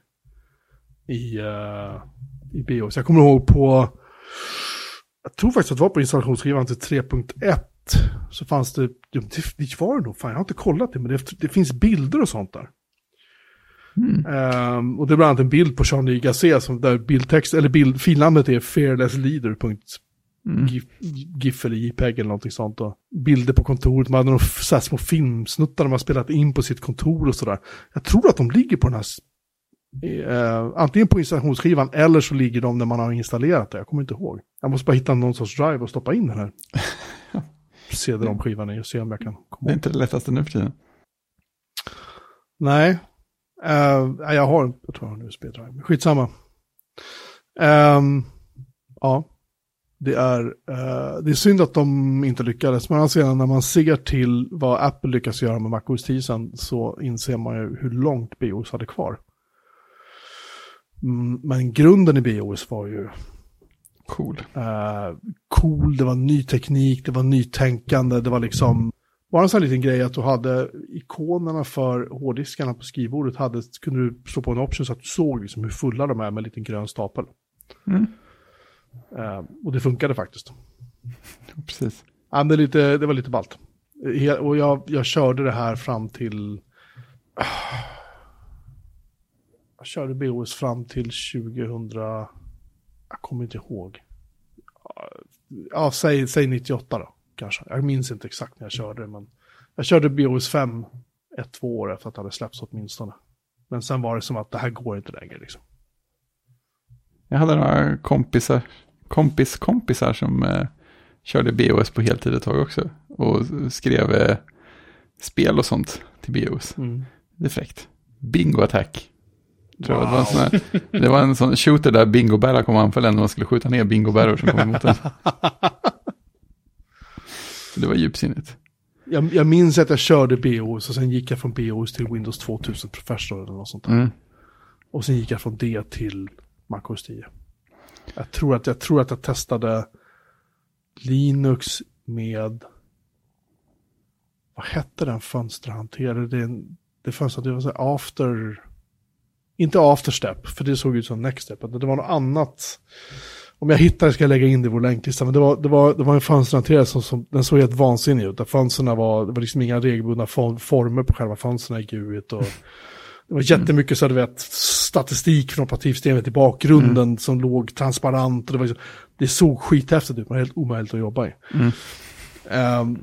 i, uh, i BOS. Jag kommer ihåg på, jag tror faktiskt att det var på installationsskivan till 3.1. Så fanns det, det, var det nog, fan jag har inte kollat det, men det, det finns bilder och sånt där. Ehm, och det är bland annat en bild på Jean-Louis Gasset som där bildtext, eller bild, filnamnet är fearlessleader.gif eller JPEG eller någonting sånt. Och bilder på kontoret, man hade några så små filmsnuttar de har spelat in på sitt kontor och sådär. Jag tror att de ligger på den här, eh, antingen på installationsskivan eller så ligger de när man har installerat det. Jag kommer inte ihåg. Jag måste bara hitta någon sorts drive och stoppa in den här. CD-ROM-skivan i och se om jag kan komma Det är inte det lättaste nu för tiden. Nej. Nej, jag har, jag tror jag har en USB-drive. Skitsamma. Ehm, ja. Det är, eh, det är synd att de inte lyckades. Men alltså när man ser till vad Apple lyckas göra med MacOS 10 sen så inser man ju hur långt BOS hade kvar. Mm, men grunden i BOS var ju Cool. eh, cool, det var ny teknik, det var nytänkande, det var liksom bara en sån här liten grej att du hade ikonerna för hårddiskarna på skrivbordet, hade, kunde du slå på en option så att du såg liksom hur fulla de är med en liten grön stapel. Mm. Eh, och det funkade faktiskt. Precis. Ja, det, lite, det var lite ballt. He- Och jag, jag körde det här fram till... Jag körde BOS fram till 2000... Jag kommer inte ihåg. Ja, säg, säg 98 då, kanske. Jag minns inte exakt när jag körde men... Jag körde BOS 5 ett, två år efter att det hade släppts åtminstone. Men sen var det som att det här går inte längre liksom. Jag hade några kompisar, kompis kompisar som eh, körde BOS på heltid ett tag också. Och skrev eh, spel och sånt till BOS. Det är fräckt. Bingo Attack. Tror jag. Det, var en sån här, det var en sån shooter där bingobärrar kom anfall och man skulle skjuta ner bingobärror som kom emot en. Det var djupsinnigt. Jag, jag minns att jag körde BOS och sen gick jag från BOS till Windows 2000 Professional eller något sånt där. Mm. Och sen gick jag från det till MacOS 10. Jag tror att jag, tror att jag testade Linux med... Vad hette den fönsterhanterare? Det, det fönstret, det var så här after... Inte afterstep, för det såg ut som next step. Det var något annat. Om jag hittar det ska jag lägga in det i vår länklista. Men det var, det var, det var en fönsterhanterare som, som den såg helt vansinnig ut. Där fönstren var, det var liksom inga regelbundna form, former på själva fönstren i GUIt. Och det var jättemycket så du vet, statistik från operativsystemet i bakgrunden som låg transparent. Och det, var liksom, det såg skithäftigt ut, men helt omöjligt att jobba i. Ehm,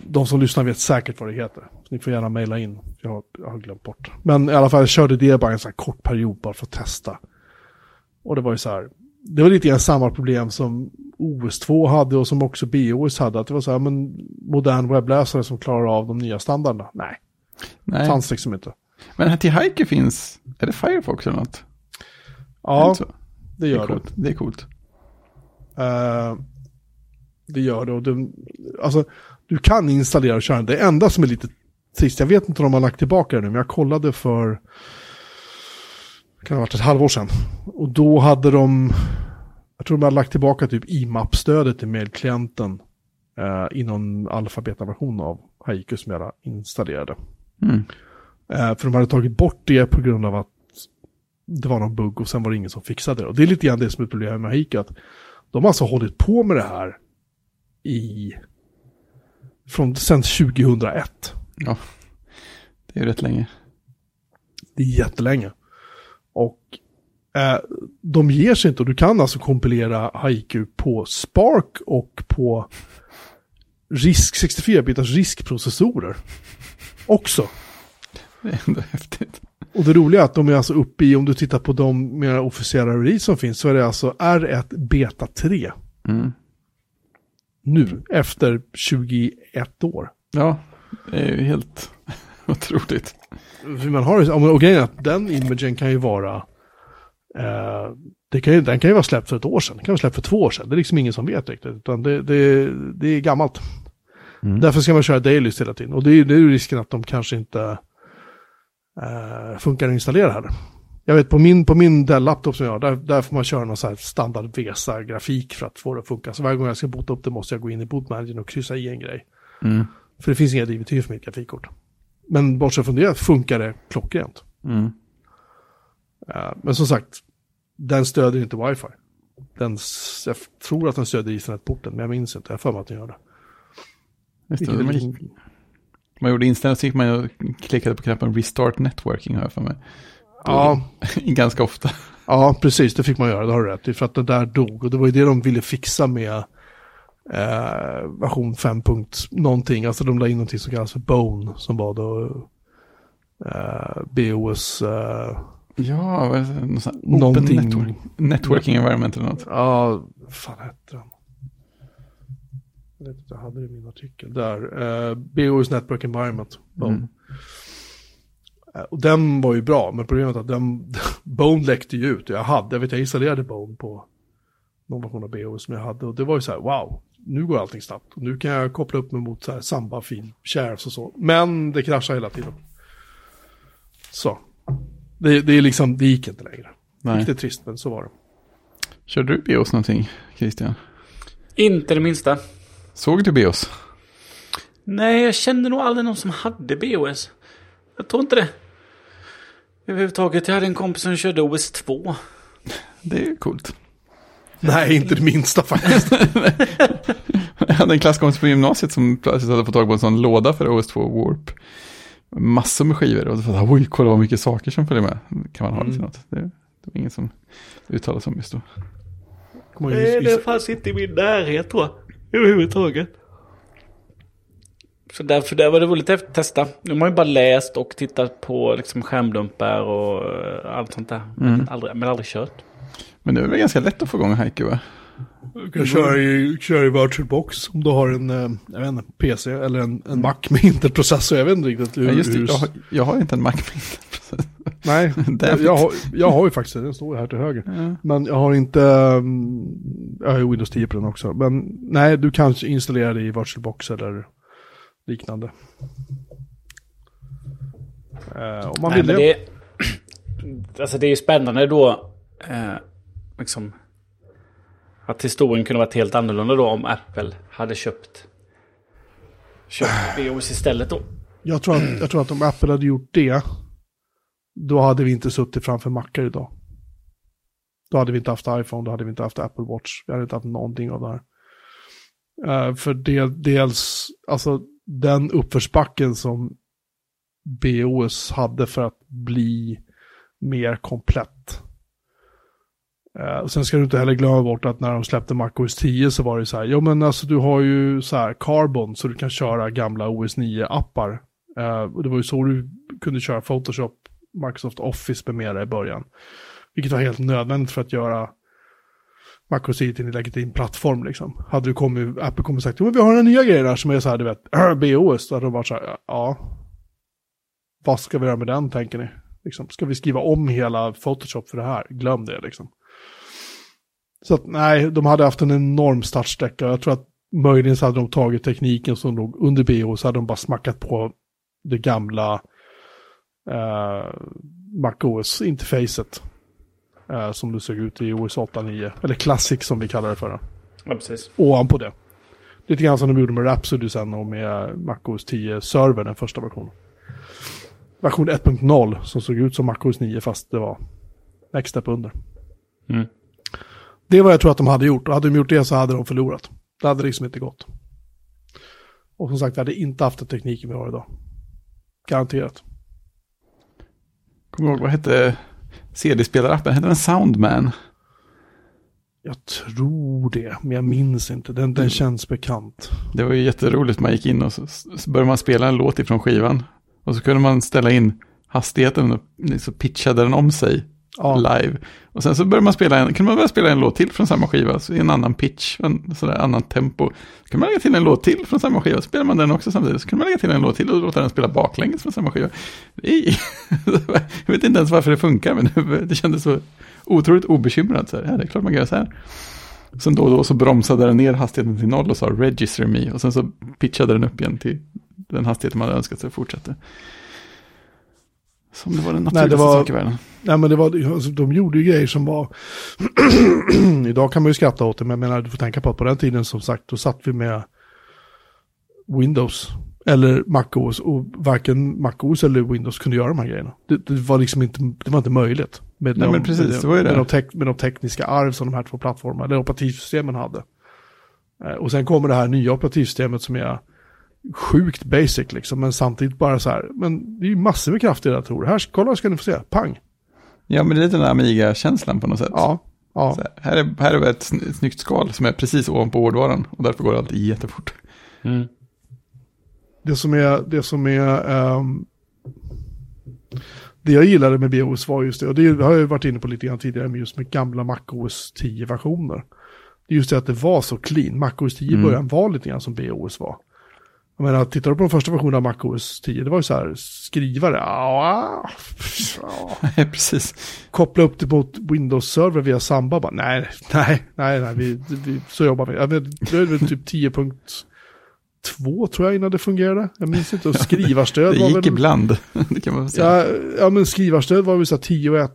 de som lyssnar vet säkert vad det heter. Så ni får gärna mejla in, jag har, jag har glömt bort. Men i alla fall, jag körde det bara en sån här kort period bara för att testa. Och det var ju så här, det var lite grann samma problem som OS2 hade och som också BOS hade. Att det var så här, men modern webbläsare som klarar av de nya standarderna. Nej, Nej. fanns liksom inte. Men här till Haiku finns, är det Firefox eller något? Det Ja, inte så? det det är gör det. coolt. Det är coolt. Eh, det gör det. Och du, alltså, du kan installera och köra. Det enda som är lite trist, jag vet inte om de har lagt tillbaka det nu, men jag kollade för kan ha varit ett halvår sedan. Och då hade de, jag tror de hade lagt tillbaka typ IMAP-stödet till mailklienten uh, i någon alfabetaversion av Haiku som jag installerade. Mm. Eh, för de hade tagit bort det på grund av att det var någon bugg och sen var det ingen som fixade det. Och det är lite grann det som är problemet med Haiku. Att de har alltså hållit på med det här i... Från sen 2001. Ja, det är rätt länge. Det är jättelänge. Och eh, de ger sig inte. Och du kan alltså kompilera Haiku på Spark och på risk 64-bitars riskprocessorer. Också. Det är ändå häftigt. Och det roliga är att de är alltså uppe i, om du tittar på de mer officiella release som finns, så är det alltså R1 Beta 3 Mm. Nu, efter 21 år. Ja, det är ju helt otroligt. Man har, och grejen är att den imagen kan ju vara, eh, det kan ju, den kan ju vara släppt för ett år sedan, den kan vara släppt för två år sedan, det är liksom ingen som vet riktigt, utan det, det, det är gammalt. Mm. Därför ska man köra dailys hela tiden, och det är ju det är ju risken att de kanske inte eh, funkar att installera heller. Jag vet på min, på min Dell-laptop som jag har, där, där får man köra någon så här standard VESA-grafik för att få det att funka. Så varje gång jag ska bota upp det måste jag gå in i bootmanagern och kryssa i en grej. Mm. För det finns inga DVT för mitt grafikkort. Men bortsett från det funkar det klockrent. Mm. Eh, men som sagt, den stödjer inte wifi. Den, jag tror att den stödjer Ethernet-porten, men jag minns inte. Jag har för mig att den gör det. Just det, är man, gick, man gjorde inställningar så gick man och klickade på knappen Restart Networking har jag för mig. Ja, Ganska ofta. ja, precis. Det fick man göra, det har du rätt i. För att det där dog. Och det var ju det de ville fixa med eh, version 5. punkt någonting. Alltså de la in någonting som kallas för Bone. Som var då eh, BOS... Eh, Ja, det? Någon sån här open Någonting. network, networking environment eller något. Ja, vad fan hette den? Jag vet inte, jag hade det i min artikel. Där. Uh, BOS Network Environment. Bone. Mm. Eh, Och den var ju bra, men problemet är att den, Bone läckte ju ut. Jag hade, jag vet jag installerade Bone på någon version av BOS som jag hade. Och det var ju så här, wow, nu går allting snabbt. Och nu kan jag koppla upp mig mot så här Samba-fil, shares och så. Men det kraschar hela tiden. Så. Det, det är liksom, det gick inte längre. Nej. Lite trist, men så var det. Körde du Bios någonting, Christian? Inte det minsta. Såg du Bios? Nej, jag kände nog aldrig någon som hade BOS. Jag tror inte det. Överhuvudtaget, jag hade en kompis som körde OS 2. Det är coolt. Nej, inte det minsta faktiskt. Jag hade en klasskompis på gymnasiet som plötsligt hade fått tag på en sån låda för OS2 Warp. Massor med skivor och då det, oj, kolla vad mycket saker som följer med. Kan man ha det till Mm. något? Det, det var ingen som uttalade sig om just då. Nej, det fanns inte i min närhet jag. Överhuvudtaget. Så därför det var det roligt att testa. Nu har man ju bara läst och tittat på liksom skärmdumpar och eh, allt sånt där. Men, aldrig, men aldrig kört. Men det är väl ganska lätt att få igång Haiku va? Du kan köra i, köra i VirtualBox om du har en, eh, jag vet inte, PC eller en, en Mac med Intel-processor. Jag vet inte riktigt hur... Ja, just det, hur jag, har, jag har inte en Mac med. nej, Damn jag, it. har, jag har ju faktiskt den står här till höger. Ja. Men jag har inte, um, jag har ju Windows 10 på den också. Men nej, du kan installera det i VirtualBox eller liknande. Eh, om man Nej, vill det. det, alltså det är ju spännande då. Eh, liksom, att historien kunde varit helt annorlunda då om Apple hade köpt, köpt BOS istället då. Jag tror, att, jag tror att om Apple hade gjort det, då hade vi inte suttit framför mackar idag. Då hade vi inte haft iPhone, då hade vi inte haft Apple Watch, vi hade inte haft någonting av det här. Eh, för det, dels, alltså den uppförsbacken som BOS hade för att bli mer komplett. Eh, sen ska du inte heller glömma bort att när de släppte MacOS 10 så var det så här, ja men alltså du har ju så här Carbon så du kan köra gamla OS 9-appar. Eh, det var ju så du kunde köra Photoshop, Microsoft Office med mera i början. Vilket var helt nödvändigt för att göra MacOS 10 till en legitim plattform liksom. Hade du kommit, Apple kommit och sagt, "Jo, men vi har en nya grej där som är så här, du vet, BOS, då hade de varit så här, ja. Vad ska vi göra med den, tänker ni? Liksom, ska vi skriva om hela Photoshop för det här? Glöm det liksom. Så att nej, de hade haft en enorm startsträcka. Jag tror att möjligen så hade de tagit tekniken som låg under BO så hade de bara smackat på det gamla eh, MacOS-interfacet. Eh, som det såg ut i OS 8.9. Eller Classic som vi kallar det för. Ja, precis. Ovanpå det. Lite grann som de gjorde med Rhapsody sen och med MacOS 10-servern, den första versionen. Version 1.0 som såg ut som MacOS 9 fast det var next step under. Mm. Det var jag tror att de hade gjort och hade de gjort det så hade de förlorat. Det hade liksom inte gått. Och som sagt, vi hade inte haft den tekniken vi har idag. Garanterat. Kommer du ihåg, vad hette CD-spelarappen? Hette den Soundman? Jag tror det, men jag minns inte. Den, den känns bekant. Det var ju jätteroligt. Man gick in och så, så började man spela en låt ifrån skivan. Och så kunde man ställa in hastigheten och så pitchade den om sig Ja, live. Och sen så började man spela en, kunde man börja spela en låt till från samma skiva, så i en annan pitch, en sådär annan tempo. Så kunde man lägga till en låt till från samma skiva, så spelar man den också samtidigt. Så kunde man lägga till en låt till och låta den spela baklänges från samma skiva. I, Jag vet inte ens varför det funkar, men det- kändes så otroligt obekymrat. Så här, ja, det är klart man gör så här. Sen då och då så bromsade den ner hastigheten till noll och sa register me. Och sen så pitchade den upp igen till den hastigheten man hade önskat sig fortsätta. Som det var den Nej, naturligaste det var- sak i världen. Nej men det var, alltså, de gjorde ju grejer som var, idag kan man ju skratta åt det, men jag menar du får tänka på att på den tiden som sagt, då satt vi med Windows eller MacOS och varken MacOS eller Windows kunde göra de här grejerna. Det, det var liksom inte, det var inte möjligt. Med Nej, men precis, med, det var ju det. Med de, tek, med de tekniska arv som de här två plattformarna, eller operativsystemen hade. Eh, Och sen kommer det här nya operativsystemet som är sjukt basic liksom, men samtidigt bara så här, men det är ju massor med kraft i datorer. Här, kolla ska ni få se, pang. Ja, men det är lite den där Amiga-känslan på något sätt. Ja, ja. Så här, här, är, här är ett sn- snyggt skal som är precis ovanpå hårdvaran och därför går det alltid jättefort. Mm. Det som är, det som är, ehm, det jag gillade med BOS var just det, och det har jag ju varit inne på lite grann tidigare med just med gamla MacOS 10-versioner. Det är just det att det var så clean. MacOS 10 i Mm. början var lite grann som BOS var. Jag menar, tittar du på den första versionen av MacOS 10, det var ju så här, skrivare, ja, Nej, precis. koppla upp det mot Windows-server via Samba, bara, nej, nej, nej, nej, vi, vi, så jobbar vi. Jag vet, det är väl typ 10.2 tror jag innan det fungerade. Jag minns inte, och skrivarstöd Det var gick väl... ibland, det kan man säga. Ja, ja, men skrivarstöd var väl så här 10 och 1,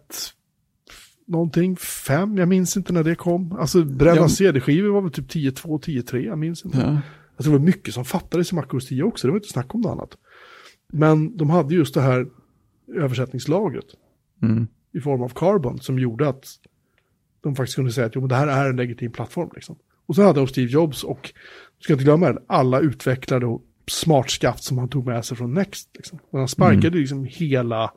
någonting, 5, jag minns inte när det kom. Alltså bränna Ja. CD-skivor var väl typ 10.2, 10.3, jag minns inte. Ja. Alltså det var mycket som fattades i MacOS 10 också, det var inte snack om något annat. Men de hade just det här översättningslagret Mm. i form av Carbon som gjorde att de faktiskt kunde säga att jo, men det här är en legitim plattform. Liksom. Och sen hade de Steve Jobs och, ska inte glömma det, alla utvecklade och smart skaft som han tog med sig från Next. Liksom. Och han sparkade liksom hela,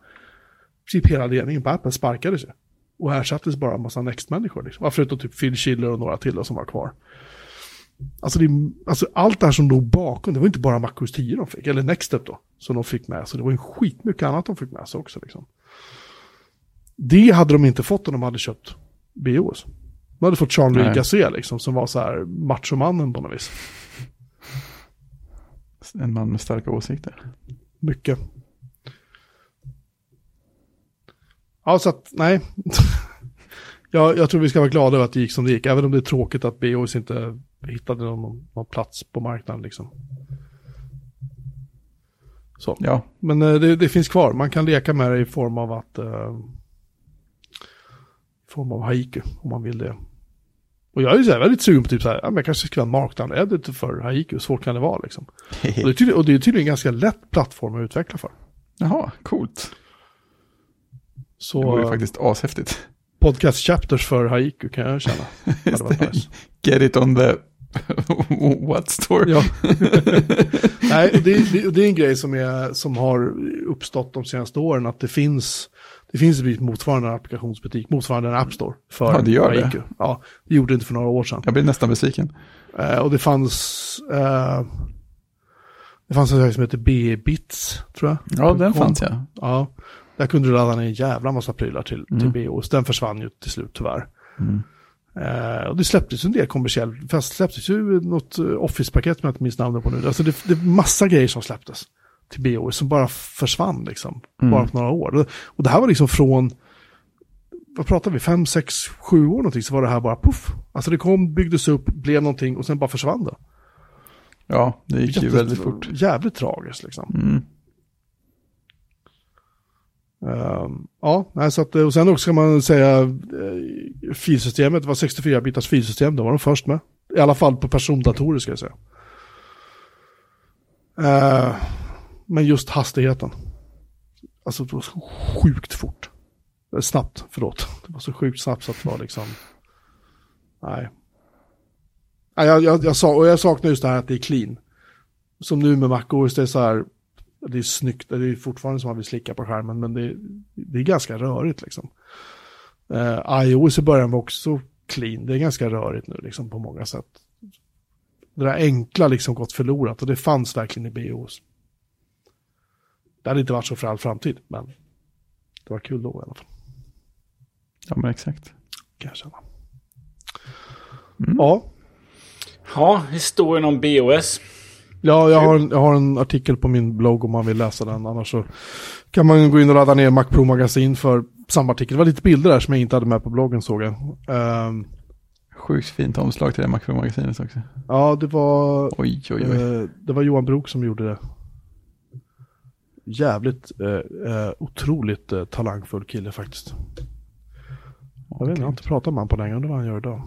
princip hela ledningen på Apple sparkade sig. Och ersattes bara en massa Next-människor. Liksom. Förutom typ Phil Schiller och några till som var kvar. Alltså, det, alltså allt det här som låg bakom, det var inte bara MacOS 10 de fick, eller Nextstep då, som de fick med sig. Det var ju skitmycket annat de fick med sig också. Liksom. Det hade de inte fått om de hade köpt BOS. De hade fått Nej. Gasset liksom, som var så här machomannen på något vis. En man med starka åsikter. Mycket. Ja, så att, nej. jag, jag tror vi ska vara glada över att det gick som det gick, även om det är tråkigt att BOS inte hittade någon, någon plats på marknaden liksom. Så. Ja, Men eh, det, det finns kvar, man kan leka med det i form av att... Eh, I form av haiku, om man vill det. Och jag är ju så här väldigt sugen på typ så här, ja, men jag kanske ska en markdown editor för haiku, hur svårt kan det vara liksom? Och det, är tydligen, och det är tydligen en ganska lätt plattform att utveckla för. jaha, coolt. Så Det vore ju eh, faktiskt ashäftigt. podcast chapters för haiku kan jag känna. Get it on the what store. Ja. Nej, det, det, det är en grej som, är, som har uppstått de senaste åren, att det finns, det finns ett motsvarande applikationsbutik, motsvarande en App Store för Ja, det gör det. Haiku. Ja, det gjorde det inte för några år sedan. Jag blir nästan besviken. Eh, och det fanns, eh, det fanns en sak som heter B-bits, tror jag. Ja, den fanns jag. Ja, där kunde du ladda ner en jävla massa prylar till, Mm. till BOS. Den försvann ju till slut tyvärr. Mm. Eh, och det släpptes ju en del kommersiellt, fast släpptes ju något eh, Office-paket som jag inte minns namnet på nu. Alltså det, det är massa grejer som släpptes till BOS som bara försvann liksom, Mm. bara på några år. Och, det här var liksom från, vad pratar vi, fem, sex, sju år någonting så var det här bara puff. Alltså det kom, byggdes upp, blev någonting och sen bara försvann det. Ja, det gick ju Jätte- väldigt fort. Jävligt tragiskt liksom. Mm. Ehm, ja, så att, eh, och sen också kan man säga uh, filsystemet var 64-bitars filsystem, det var de först med. I alla fall på persondatorer ska jag säga. Uh, men just hastigheten. Alltså det var så sjukt fort. Eh, Snabbt, förlåt. Det var så sjukt snabbt så att det var liksom... Nej. nej jag, jag, jag, sa, och jag saknar just det här att det är clean. Som nu med MacOS, det är så här... Det är snyggt, det är fortfarande som man vill slicka på skärmen, men det, är- det är ganska rörigt liksom. Eh, iOS i början var också clean, det är ganska rörigt nu liksom på många sätt. Det där enkla liksom gått förlorat och det fanns verkligen i BOS. Det hade inte varit så för all framtid, men det var kul då i alla fall. Ja, men exakt. Kan jag känna. Mm. Ja, Ja, historien om BOS. Ja, jag har, en, jag har en artikel på min blogg om man vill läsa den. Annars så kan man gå in och ladda ner Mac Pro Magasin för samma artikel. Det var lite bilder där som jag inte hade med på bloggen såg jag. Ehm, Sjukt fint omslag till det Macro-magasinet också. ja, det var, Oj, oj, oj. eh, det var Johan Brok som gjorde det. jävligt, eh, eh, otroligt eh, talangfull kille faktiskt. Jag vet inte, jag har inte pratat med honom på länge, undrar vad han gör idag.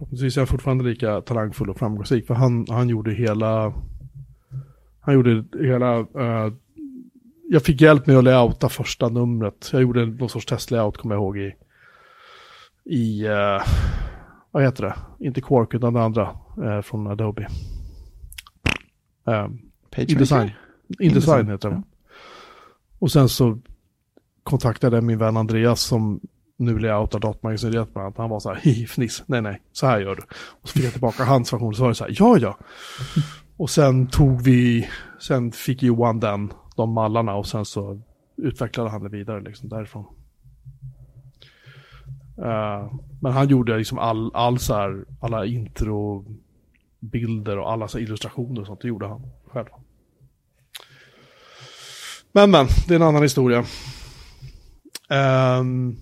Förhoppningsvis är han fortfarande lika talangfull och framgångsrik, för han, han gjorde hela, han gjorde hela, eh, jag fick hjälp med att layouta första numret. Jag gjorde någon sorts testlayout, kommer jag ihåg, i, i eh, vad heter det? Inte Quark, utan det andra eh, från Adobe. Page InDesign. InDesign heter det. ja. Och sen så kontaktade jag min vän Andreas som nu blir jag outad datamagasinet bland annat. Han var så här, hi fniss, nej nej, så här gör du. Och så fick jag tillbaka hans version så var det så här, ja ja. Och sen tog vi, sen fick Johan den, de mallarna och sen så utvecklade han det vidare liksom därifrån. Uh, men han gjorde liksom all, all så här, alla introbilder och alla så här illustrationer och sånt, det gjorde han själv. Men men, det är en annan historia. Um,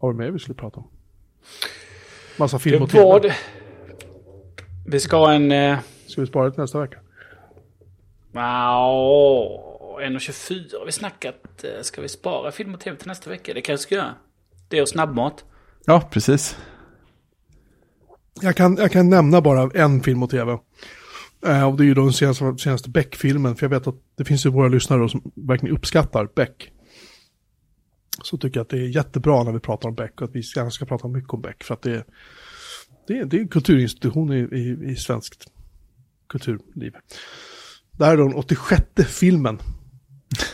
var det mer vi skulle prata om? Massa film och tv. Vi ska ha en... Eh, Ska vi spara det till nästa vecka? wow, 1.24 har vi snackat. Eh, Ska vi spara film och tv till nästa vecka? Det kanske vi ska göra. Det och snabbmat. Ja, precis. Jag kan, jag kan nämna bara en film och tv. Eh, och det är ju då den senaste, senaste Beck-filmen. För jag vet att det finns ju våra lyssnare som verkligen uppskattar Beck. Så tycker jag att det är jättebra när vi pratar om Beck. Och att vi gärna ska prata mycket om Beck. För att det är, det är, det är en kulturinstitution i, i, i svenskt kulturliv. Det här är då den 86 filmen.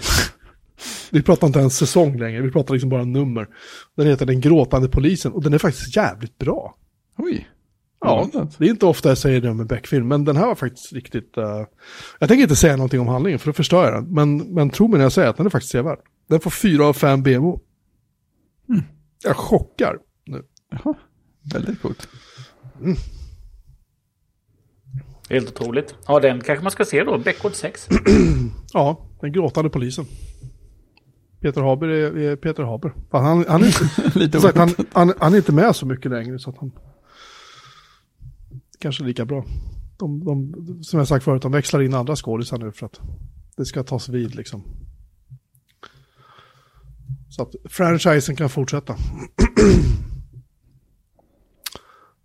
vi pratar inte ens säsong längre, vi pratar liksom bara nummer. Den heter Den gråtande polisen och den är faktiskt jävligt bra. Oj. Ja, det är inte ofta jag säger det om en Beck-film, men den här var faktiskt riktigt... eh, jag tänker inte säga någonting om handlingen, för då förstör jag den. Men, men tro mig när jag säger att den är faktiskt sevärd. Den får fyra av fem BMO. Jag chockar nu. Jaha. Väldigt coolt. Helt otroligt. Ja, den kanske man ska se då. Beckwood 6. Ja, den gråtande polisen. Peter Haber är, är Peter Haber. Fan, han, han, är inte, Lite sagt, han, han, han är inte med så mycket längre, så att han... Kanske lika bra. De, de, som jag sagt förut, de växlar in andra skådisar nu för att det ska tas vid liksom. Så att franchisen kan fortsätta.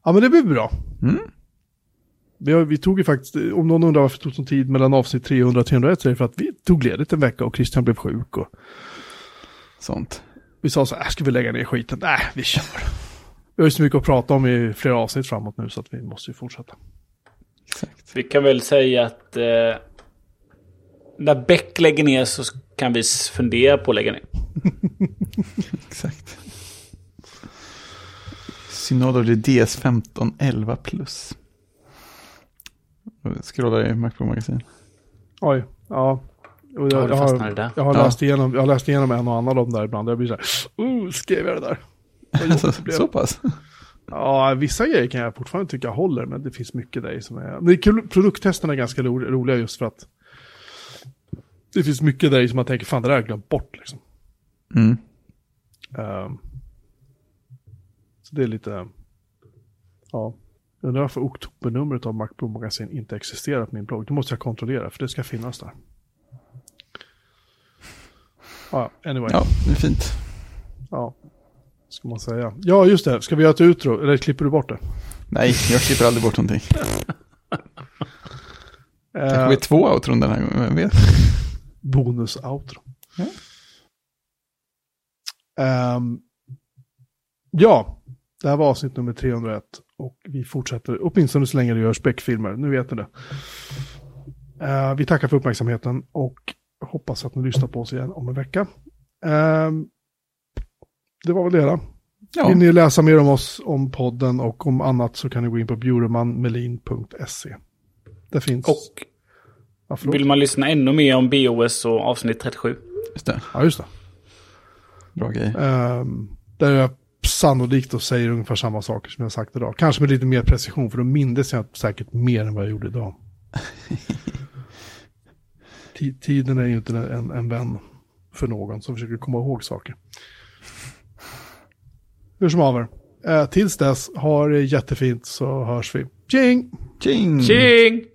ja, men det blir bra. Mm. Vi, har, vi tog ju faktiskt, om någon undrar varför det tog sån tid mellan avsnitt 300 och 301 så är det för att vi tog ledigt en vecka och Christian blev sjuk. Och Sånt. vi sa så här, "Äh, ska vi lägga ner skiten? Nej, vi kör. Vi har ju så mycket att prata om i flera avsnitt framåt nu så att vi måste ju fortsätta. Exakt. Vi kan väl säga att eh, när Beck lägger ner så kan vi fundera på att lägga ner. Exakt. Synodo det är DS 15 11 plus. Jag Scrollar i Macro-magasin. Oj, ja. Och Ja, jag, jag, har, där. jag, har Ja. läst igenom, jag har läst igenom en och annan av dem där ibland. Jag blir så här, uh, skrev jag det där? Alltså, så pass? Ja, vissa grejer kan jag fortfarande tycka håller, men det finns mycket där som är... Det är kul, produkttesterna är ganska ro, roliga just för att det finns mycket där som man tänker, fan det där har jag glömt bort liksom. Mm. Ehm, så det är lite, ja. Jag undrar varför oktobernumret av Macpro Magasin inte existerar på min blogg. Det måste jag kontrollera, för det ska finnas där. Ja, anyway. Ja, det är fint. Ja, ska man säga. Ja, just det. Ska vi göra ett outro? Eller klipper du bort det? Nej, jag klipper aldrig bort någonting. Kanske Eh, blir två outron den här gången, vem vet? Bonus-outro. Ja. Ehm, ja, det här var avsnitt nummer 301 och vi fortsätter åtminstone så länge det görs Beck-filmer. Nu vet ni det. Eh, vi tackar för uppmärksamheten och hoppas att ni lyssnar på oss igen om en vecka. Ehm, det var väl det då. Ja, Vill ni läsa mer om oss, om podden och om annat så kan ni gå in på bjuremanmelin.se. Där finns... Och förlåt. vill man lyssna ännu mer om BOS och avsnitt 37. just det. ja, just det. Bra grej. Um, där jag sannolikt och säger ungefär samma saker som jag sagt idag. Kanske med lite mer precision, för då mindes jag säkert mer än vad jag gjorde idag. Ti- Tiden är ju inte en, en vän för någon som försöker komma ihåg saker. Hur som haver. Eh, tills dess, ha det jättefint så hörs vi. Tjing! Tjing! Tjing!